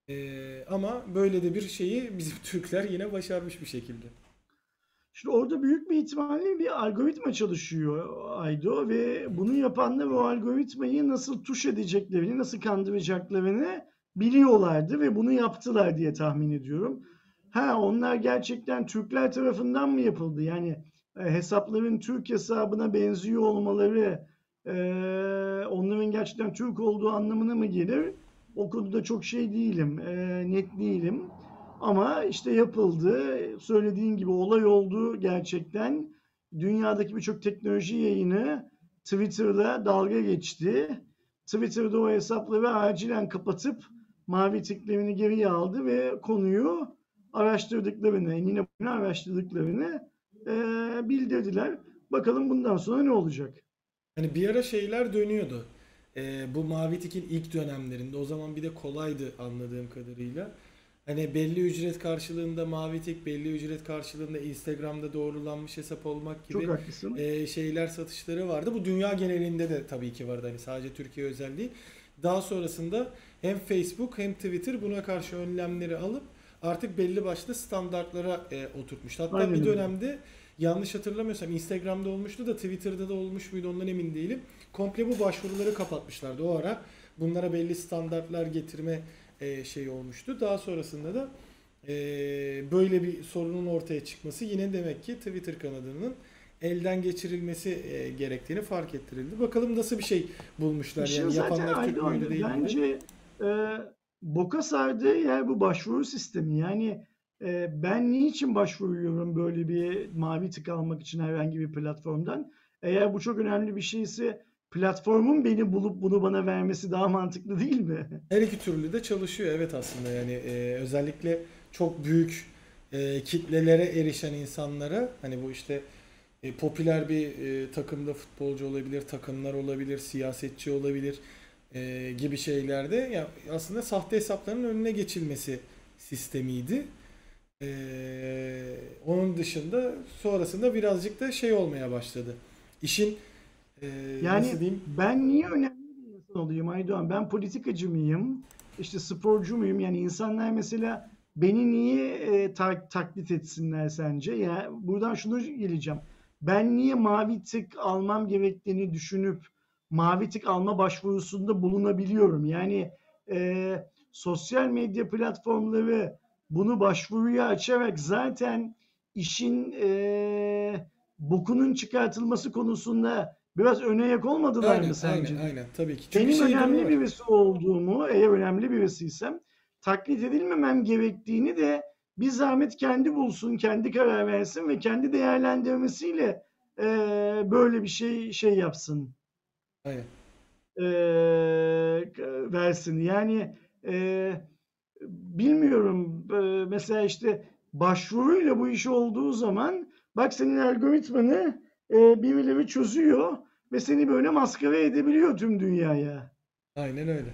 E, ama böyle de bir şeyi bizim Türkler yine başarmış bir şekilde. Şimdi orada büyük bir ihtimalle bir algoritma çalışıyor Aydo ve bunu yapanlar o algoritmayı nasıl tuş edeceklerini, nasıl kandıracaklarını biliyorlardı ve bunu yaptılar diye tahmin ediyorum. Ha onlar gerçekten Türkler tarafından mı yapıldı? Yani e, hesapların Türk hesabına benziyor olmaları e, onların gerçekten Türk olduğu anlamına mı gelir? O konuda çok şey değilim, e, net değilim. Ama işte yapıldı. Söylediğin gibi olay oldu gerçekten. Dünyadaki birçok teknoloji yayını Twitter'da dalga geçti. Twitter'da o hesapları acilen kapatıp mavi tiklerini geriye aldı ve konuyu araştırdıklarını, enine boyuna araştırdıklarını eee, bildirdiler. Bakalım bundan sonra ne olacak? Hani bir ara şeyler dönüyordu. Ee, bu Mavi Tik'in ilk dönemlerinde o zaman bir de kolaydı anladığım kadarıyla. Hani belli ücret karşılığında Mavi Tik, belli ücret karşılığında Instagram'da doğrulanmış hesap olmak gibi Çok haklısın. e, şeyler satışları vardı. Bu dünya genelinde de tabii ki vardı. Hani sadece Türkiye özel değil. Daha sonrasında hem Facebook hem Twitter buna karşı önlemleri alıp artık belli başlı standartlara e, oturtmuş. Hatta Aynen bir öyle. dönemde yanlış hatırlamıyorsam Instagram'da olmuştu da Twitter'da da olmuş muydu ondan emin değilim. Komple bu başvuruları kapatmışlardı. O ara bunlara belli standartlar getirme e, şey olmuştu. Daha sonrasında da e, böyle bir sorunun ortaya çıkması yine demek ki Twitter kanadının elden geçirilmesi e, gerektiğini fark ettirildi. Bakalım nasıl bir şey bulmuşlar İşin yani zaten yapanlar Türk müydü değil mi? bence e, boka sardığı yer bu başvuru sistemi. Yani e, ben niçin başvuruyorum böyle bir mavi tık almak için herhangi bir platformdan? Eğer bu çok önemli bir şeyse platformun beni bulup bunu bana vermesi daha mantıklı değil mi? Her iki türlü de çalışıyor evet aslında yani e, özellikle çok büyük e, kitlelere erişen insanlara hani bu işte e, popüler bir e, takımda futbolcu olabilir, takımlar olabilir, siyasetçi olabilir e, gibi şeylerde ya aslında sahte hesapların önüne geçilmesi sistemiydi. E, onun dışında sonrasında birazcık da şey olmaya başladı. İşin e, Yani ben niye önemli bir insan olayım Aydoğan? Ben politikacı mıyım? İşte sporcu muyum? Yani insanlar mesela beni niye e, ta- taklit etsinler sence? Ya buradan şunu geleceğim. Ben niye mavi tık almam gerektiğini düşünüp mavi tık alma başvurusunda bulunabiliyorum? Yani e, sosyal medya platformları bunu başvuruya açarak zaten işin e, bokunun çıkartılması konusunda biraz öne yak olmadılar Aynen, mı sence? aynen, aynen. Tabii ki. Çünkü Benim şey önemli birisi olduğumu, eğer önemli birisiysem taklit edilmemem gerektiğini de bir zahmet kendi bulsun, kendi karar versin ve kendi değerlendirmesiyle e, böyle bir şey şey yapsın. Aynen. E, versin. Yani e, bilmiyorum e, mesela işte başvuruyla bu iş olduğu zaman bak senin algoritmanı e, birileri çözüyor ve seni böyle maskara edebiliyor tüm dünyaya. Aynen öyle.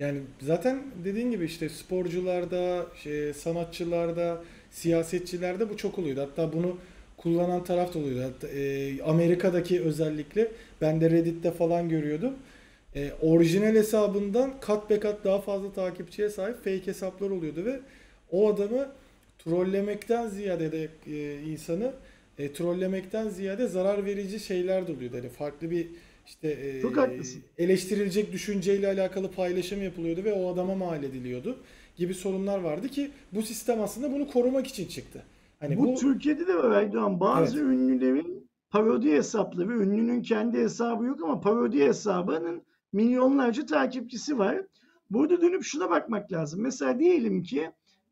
Yani zaten dediğin gibi işte sporcularda, şey, sanatçılarda, siyasetçilerde bu çok oluyordu. Hatta bunu kullanan taraf da oluyordu. Hatta, e, Amerika'daki özellikle ben de Reddit'te falan görüyordum. E, orijinal hesabından kat be kat daha fazla takipçiye sahip fake hesaplar oluyordu ve o adamı trollemekten ziyade de e, insanı e, trollemekten ziyade zarar verici şeyler de oluyordu. Yani farklı bir işte e, Çok haklısın. eleştirilecek düşünceyle alakalı paylaşım yapılıyordu ve o adama mal ediliyordu gibi sorunlar vardı ki bu sistem aslında bunu korumak için çıktı. Hani bu, bu Türkiye'de de var Erdoğan. Bazı Evet. ünlülerin parodi hesapları, ünlünün kendi hesabı yok ama parodi hesabının milyonlarca takipçisi var. Burada dönüp şuna bakmak lazım. Mesela diyelim ki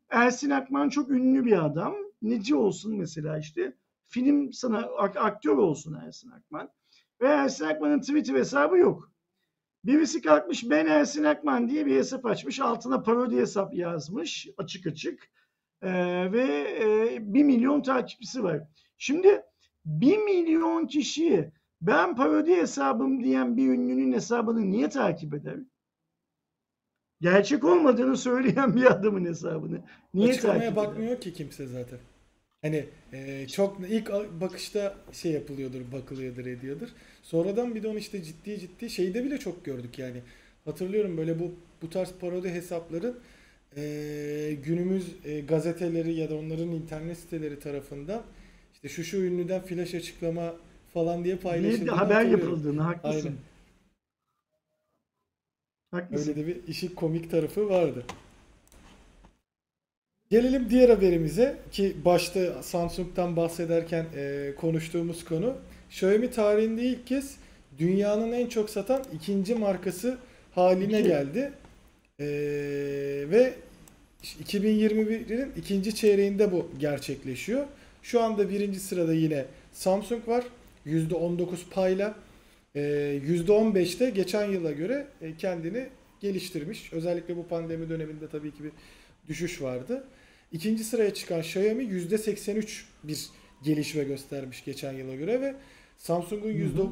Ersin Akman çok ünlü bir adam. Neci olsun mesela işte. Film sana ak- aktör olsun Ersin Akman. Ve Ersin Akman'ın Twitter hesabı yok. Birisi kalkmış ben Ersin Akman diye bir hesap açmış. Altına parodi hesap yazmış açık açık. Ee, ve e, 1 milyon takipçisi var. Şimdi 1 milyon kişi ben parodi hesabım diyen bir ünlünün hesabını niye takip eder? Gerçek olmadığını söyleyen bir adamın hesabını niye açıklamaya takip eder? bakmıyor ki kimse zaten. Hani e, çok ilk bakışta şey yapılıyordur, bakılıyordur, ediyordur. Sonradan bir de onu işte ciddi ciddi şeyde bile çok gördük yani. Hatırlıyorum böyle bu bu tarz parodi hesapların e, günümüz e, gazeteleri ya da onların internet siteleri tarafından işte şu şu ünlüden flash açıklama falan diye paylaşıldığını haber yapıldığını haklısın. Aynen. Haklısın. Öyle de bir işin komik tarafı vardı. Gelelim diğer haberimize ki başta Samsung'dan bahsederken e, konuştuğumuz konu. Xiaomi tarihinde ilk kez dünyanın en çok satan ikinci markası haline İki. geldi. E, ve 2021'in ikinci çeyreğinde bu gerçekleşiyor. Şu anda birinci sırada yine Samsung var. %19 payla. E, %15'te geçen yıla göre e, kendini geliştirmiş. Özellikle bu pandemi döneminde tabii ki bir düşüş vardı. İkinci sıraya çıkan Xiaomi %83 bir gelişme göstermiş geçen yıla göre ve Samsung'un Hı hı.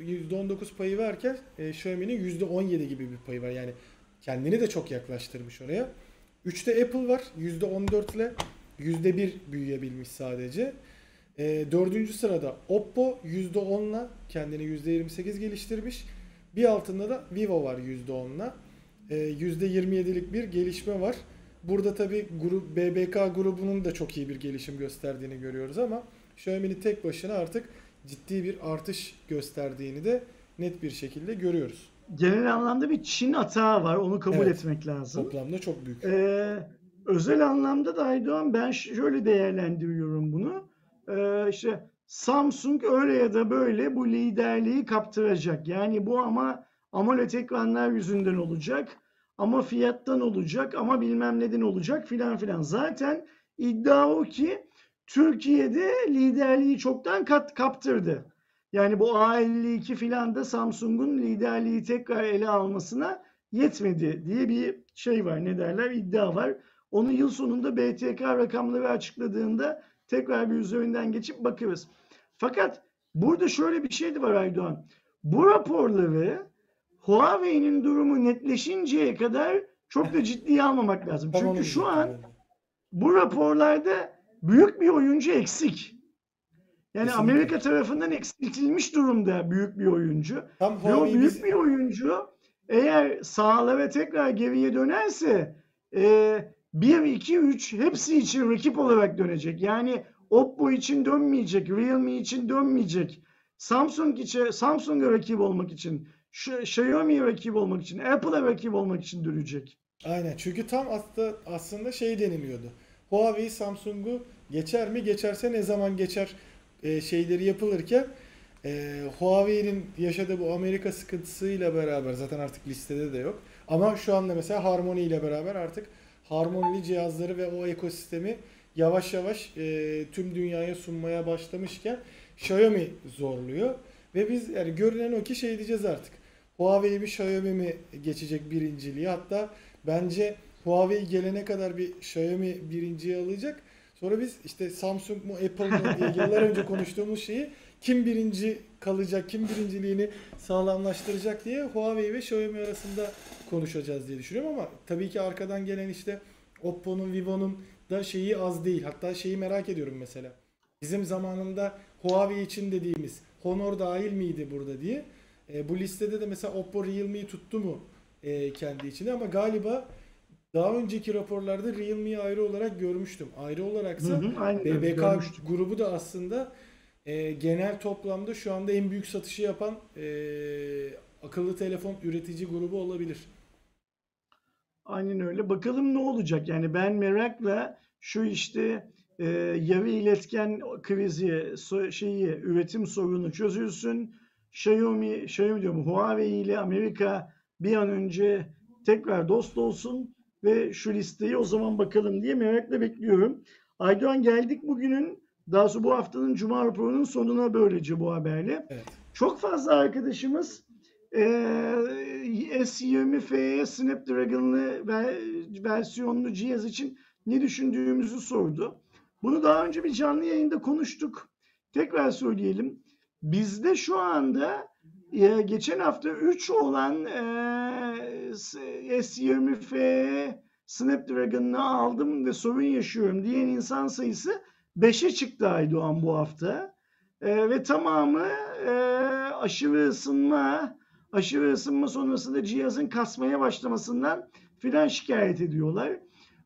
%9 %19 payı varken e, Xiaomi'nin %17 gibi bir payı var. Yani kendini de çok yaklaştırmış oraya. 3'te Apple var %14 ile %1 büyüyebilmiş sadece. E, dördüncü sırada Oppo %10 ile kendini %28 geliştirmiş. Bir altında da Vivo var %10 ile. E, %27'lik bir gelişme var. Burada tabi grup, BBK grubunun da çok iyi bir gelişim gösterdiğini görüyoruz ama Xiaomi'nin tek başına artık ciddi bir artış gösterdiğini de net bir şekilde görüyoruz. Genel anlamda bir Çin atağı var. Onu kabul Evet. etmek lazım. Toplamda çok büyük. Ee, özel anlamda da Aydoğan ben şöyle değerlendiriyorum bunu. Ee, işte Samsung öyle ya da böyle bu liderliği kaptıracak. Yani bu ama AMOLED ekranlar yüzünden olacak. Ama fiyattan olacak ama bilmem neden olacak filan filan. Zaten iddia o ki Türkiye'de liderliği çoktan kat, kaptırdı. Yani bu A52 filan da Samsung'un liderliği tekrar ele almasına yetmedi diye bir şey var. Ne derler? iddia var. Onu yıl sonunda BTK rakamları açıkladığında tekrar bir üzerinden geçip bakarız. Fakat burada şöyle bir şey de var Aydoğan. Bu raporları Huawei'nin durumu netleşinceye kadar çok da ciddiye almamak lazım. Tamam, Çünkü şu an bu raporlarda büyük bir oyuncu eksik. Yani Kesinlikle. Amerika tarafından eksiltilmiş durumda büyük bir oyuncu. Tam Ve o büyük biz- bir oyuncu eğer sahalara tekrar geriye dönerse e, 1, 2, 3 hepsi için rakip olarak dönecek. Yani Oppo için dönmeyecek, Realme için dönmeyecek. Samsung için, Samsung'a rakip olmak için, Xiaomi'ye rakip olmak için, Apple'a rakip olmak için dönecek. Aynen çünkü tam aslında, aslında şey deniliyordu. Huawei Samsung'u geçer mi? Geçerse ne zaman geçer e, şeyleri yapılırken e, Huawei'nin yaşadığı bu Amerika sıkıntısıyla beraber zaten artık listede de yok. Ama şu anda mesela Harmony ile beraber artık Harmony'li cihazları ve o ekosistemi yavaş yavaş e, tüm dünyaya sunmaya başlamışken Xiaomi zorluyor. Ve biz yani görünen o ki şey diyeceğiz artık. Huawei mi Xiaomi mi geçecek birinciliği. Hatta bence Huawei gelene kadar bir Xiaomi birinciyi alacak. Sonra biz işte Samsung mu Apple mı diye yıllar önce konuştuğumuz şeyi kim birinci kalacak, kim birinciliğini sağlamlaştıracak diye Huawei ve Xiaomi arasında konuşacağız diye düşünüyorum ama tabii ki arkadan gelen işte Oppo'nun, Vivo'nun da şeyi az değil. Hatta şeyi merak ediyorum mesela. Bizim zamanında Huawei için dediğimiz Honor dahil miydi burada diye. E, bu listede de mesela Oppo Realme'yi tuttu mu e, kendi içinde ama galiba daha önceki raporlarda Realme'yi ayrı olarak görmüştüm. Ayrı olaraksa Hı hı, BBK görmüştüm. grubu da aslında e, genel toplamda şu anda en büyük satışı yapan e, akıllı telefon üretici grubu olabilir. Aynen öyle. Bakalım ne olacak? Yani ben merakla şu işte e, yarı iletken krizi, so- şeyi, üretim sorunu çözülsün. Xiaomi, Xiaomi diyorum Huawei ile Amerika bir an önce tekrar dost olsun ve şu listeyi o zaman bakalım diye merakla bekliyorum. Aydoğan geldik bugünün daha sonra bu haftanın Cuma raporunun sonuna böylece bu haberle. Evet. Çok fazla arkadaşımız eee S20F Snapdragon'lı ve versiyonlu cihaz için ne düşündüğümüzü sordu. Bunu daha önce bir canlı yayında konuştuk. Tekrar söyleyelim. Bizde şu anda e, geçen hafta 3 olan e, S20F Snapdragon'ını aldım ve sorun yaşıyorum diyen insan sayısı 5'e çıktı Aydoğan bu hafta. E, ve tamamı e, aşırı ısınma, aşırı ısınma sonrasında cihazın kasmaya başlamasından filan şikayet ediyorlar.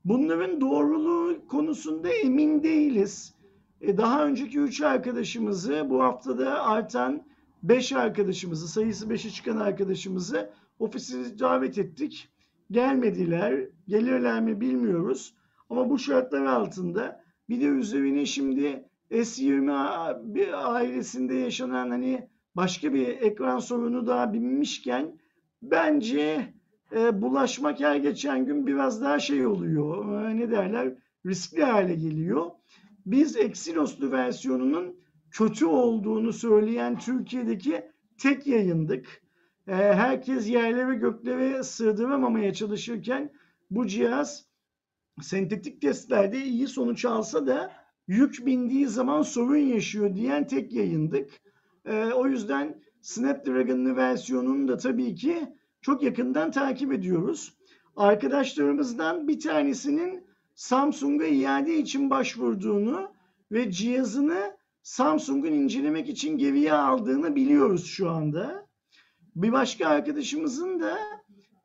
Bunların doğruluğu konusunda emin değiliz. E, daha önceki 3 arkadaşımızı bu haftada artan 5 arkadaşımızı, sayısı 5'e çıkan arkadaşımızı ofise davet ettik. Gelmediler. Gelirler mi bilmiyoruz. Ama bu şartlar altında bir de üzerine şimdi S20 bir ailesinde yaşanan hani başka bir ekran sorunu daha binmişken bence e, bulaşmak her geçen gün biraz daha şey oluyor. E, ne derler? Riskli hale geliyor. Biz Exynos'lu versiyonunun kötü olduğunu söyleyen Türkiye'deki tek yayındık. E, herkes yerlere göklere sığdıramamaya çalışırken bu cihaz sentetik testlerde iyi sonuç alsa da yük bindiği zaman sorun yaşıyor diyen tek yayındık. E, o yüzden Snapdragon'lı versiyonunu da tabii ki çok yakından takip ediyoruz. Arkadaşlarımızdan bir tanesinin Samsung'a iade için başvurduğunu ve cihazını Samsung'un incelemek için geriye aldığını biliyoruz şu anda. Bir başka arkadaşımızın da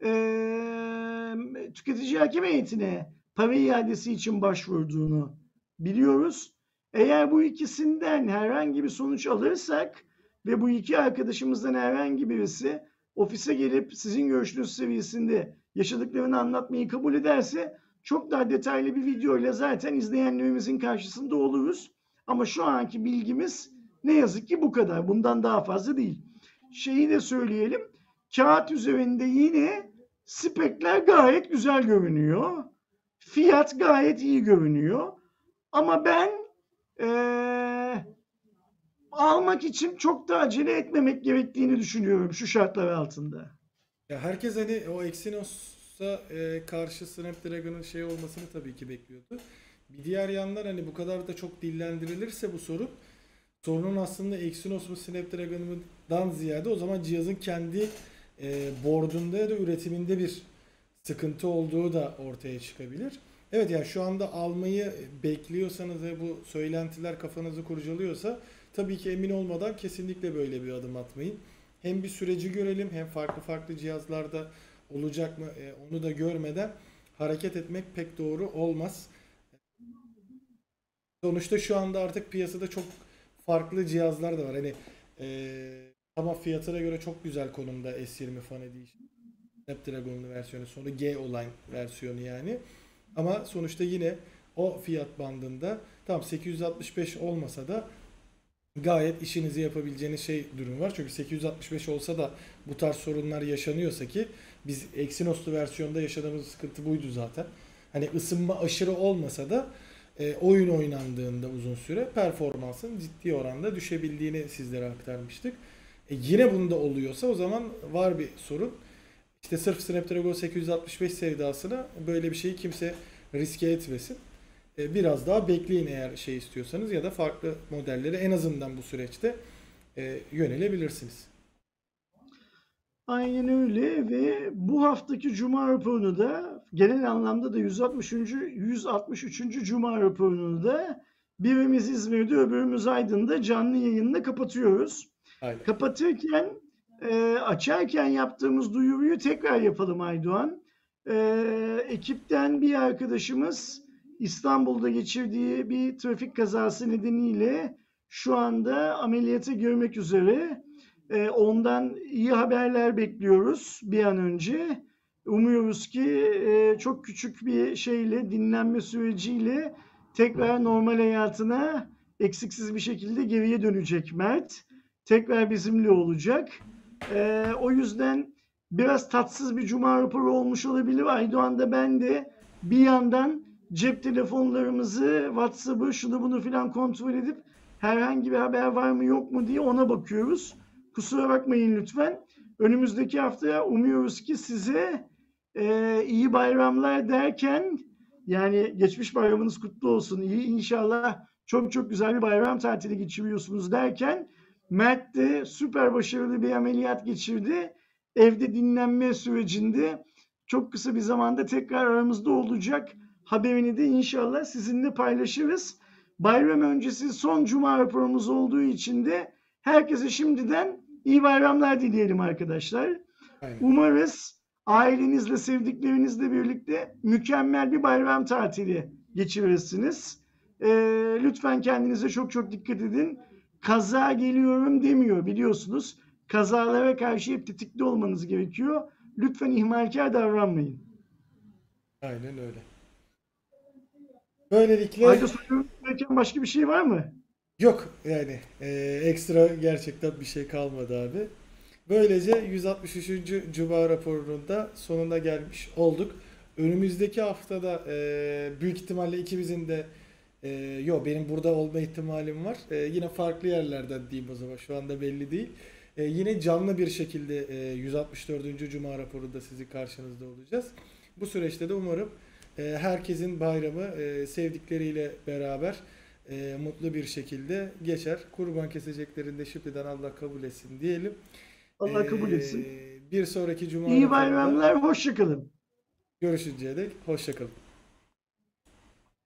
eee tüketici hakem heyetine para iadesi için başvurduğunu biliyoruz. Eğer bu ikisinden herhangi bir sonuç alırsak ve bu iki arkadaşımızdan herhangi birisi ofise gelip sizin görüşünüz seviyesinde yaşadıklarını anlatmayı kabul ederse çok daha detaylı bir video ile zaten izleyenlerimizin karşısında oluruz. Ama şu anki bilgimiz ne yazık ki bu kadar. Bundan daha fazla değil. Şeyi de söyleyelim. Kağıt üzerinde yine spekler gayet güzel görünüyor. Fiyat gayet iyi görünüyor. Ama ben eee, almak için çok da acele etmemek gerektiğini düşünüyorum şu şartlar altında. Ya herkes hani o Exynos'a e, karşı Snapdragon'ın şey olmasını tabii ki bekliyordu. Bir diğer yandan hani bu kadar da çok dillendirilirse bu sorun sorunun aslında Exynos mu Snapdragon'dan ziyade o zaman cihazın kendi e, board'unda ya da üretiminde bir sıkıntı olduğu da ortaya çıkabilir. Evet yani şu anda almayı bekliyorsanız ve bu söylentiler kafanızı kurcalıyorsa tabii ki emin olmadan kesinlikle böyle bir adım atmayın. Hem bir süreci görelim hem farklı farklı cihazlarda olacak mı e, onu da görmeden hareket etmek pek doğru olmaz. Sonuçta şu anda artık piyasada çok farklı cihazlar da var. Hani e, ama fiyatına göre çok güzel konumda S20 Fan Edition. Snapdragon'lu versiyonu sonra G olan versiyonu yani. Ama sonuçta yine o fiyat bandında tam 865 olmasa da gayet işinizi yapabileceğiniz şey durum var. Çünkü 865 olsa da bu tarz sorunlar yaşanıyorsa ki biz Exynos'lu versiyonda yaşadığımız sıkıntı buydu zaten. Hani ısınma aşırı olmasa da e, oyun oynandığında uzun süre performansın ciddi oranda düşebildiğini sizlere aktarmıştık. E, yine bunda oluyorsa o zaman var bir sorun. İşte sırf Snapdragon 865 sevdasına böyle bir şeyi kimse riske etmesin. E, biraz daha bekleyin eğer şey istiyorsanız ya da farklı modellere en azından bu süreçte e, yönelebilirsiniz. Aynen öyle ve bu haftaki Cuma raporunu da genel anlamda da 163. 163. Cuma raporunu da birimiz İzmir'de öbürümüz Aydın'da canlı yayınla kapatıyoruz. Aynen. Kapatırken e, açarken yaptığımız duyuruyu tekrar yapalım Aydoğan. E, ekipten bir arkadaşımız İstanbul'da geçirdiği bir trafik kazası nedeniyle şu anda ameliyata girmek üzere. E, ondan iyi haberler bekliyoruz bir an önce. Umuyoruz ki e, çok küçük bir şeyle, dinlenme süreciyle tekrar normal hayatına eksiksiz bir şekilde geriye dönecek Mert. Tekrar bizimle olacak. E, o yüzden biraz tatsız bir cuma raporu olmuş olabilir. Aydoğan da ben de bir yandan cep telefonlarımızı, WhatsApp'ı, şunu bunu filan kontrol edip herhangi bir haber var mı yok mu diye ona bakıyoruz. Kusura bakmayın lütfen. Önümüzdeki haftaya umuyoruz ki size e, iyi bayramlar derken yani geçmiş bayramınız kutlu olsun. İyi inşallah çok çok güzel bir bayram tatili geçiriyorsunuz derken Mert de süper başarılı bir ameliyat geçirdi. Evde dinlenme sürecinde çok kısa bir zamanda tekrar aramızda olacak. Haberini de inşallah sizinle paylaşırız. Bayram öncesi son cuma raporumuz olduğu için de herkese şimdiden iyi bayramlar dileyelim arkadaşlar. Aynen. Umarız ailenizle, sevdiklerinizle birlikte mükemmel bir bayram tatili geçirirsiniz. Ee, lütfen kendinize çok çok dikkat edin. Kaza geliyorum demiyor biliyorsunuz. Kazalara karşı hep tetikte olmanız gerekiyor. Lütfen ihmalkar davranmayın. Aynen öyle. Böylelikle Ayda söylemek gereken başka bir şey var mı? yok yani e, ekstra gerçekten bir şey kalmadı abi. Böylece 163. Cuma raporunun da sonuna gelmiş olduk. Önümüzdeki haftada e, büyük ihtimalle ikimizin de e, yo benim burada olma ihtimalim var. E, yine farklı yerlerden diyeyim o zaman şu anda belli değil. E, yine canlı bir şekilde e, 164. Cuma raporunda sizin karşınızda olacağız. Bu süreçte de umarım herkesin bayramı e, sevdikleriyle beraber e, mutlu bir şekilde geçer. Kurban keseceklerinde şimdiden Allah kabul etsin diyelim. Allah kabul etsin. Ee, Bir sonraki cuma İyi bayramlar, hoşçakalın. görüşünceye dek hoşçakalın.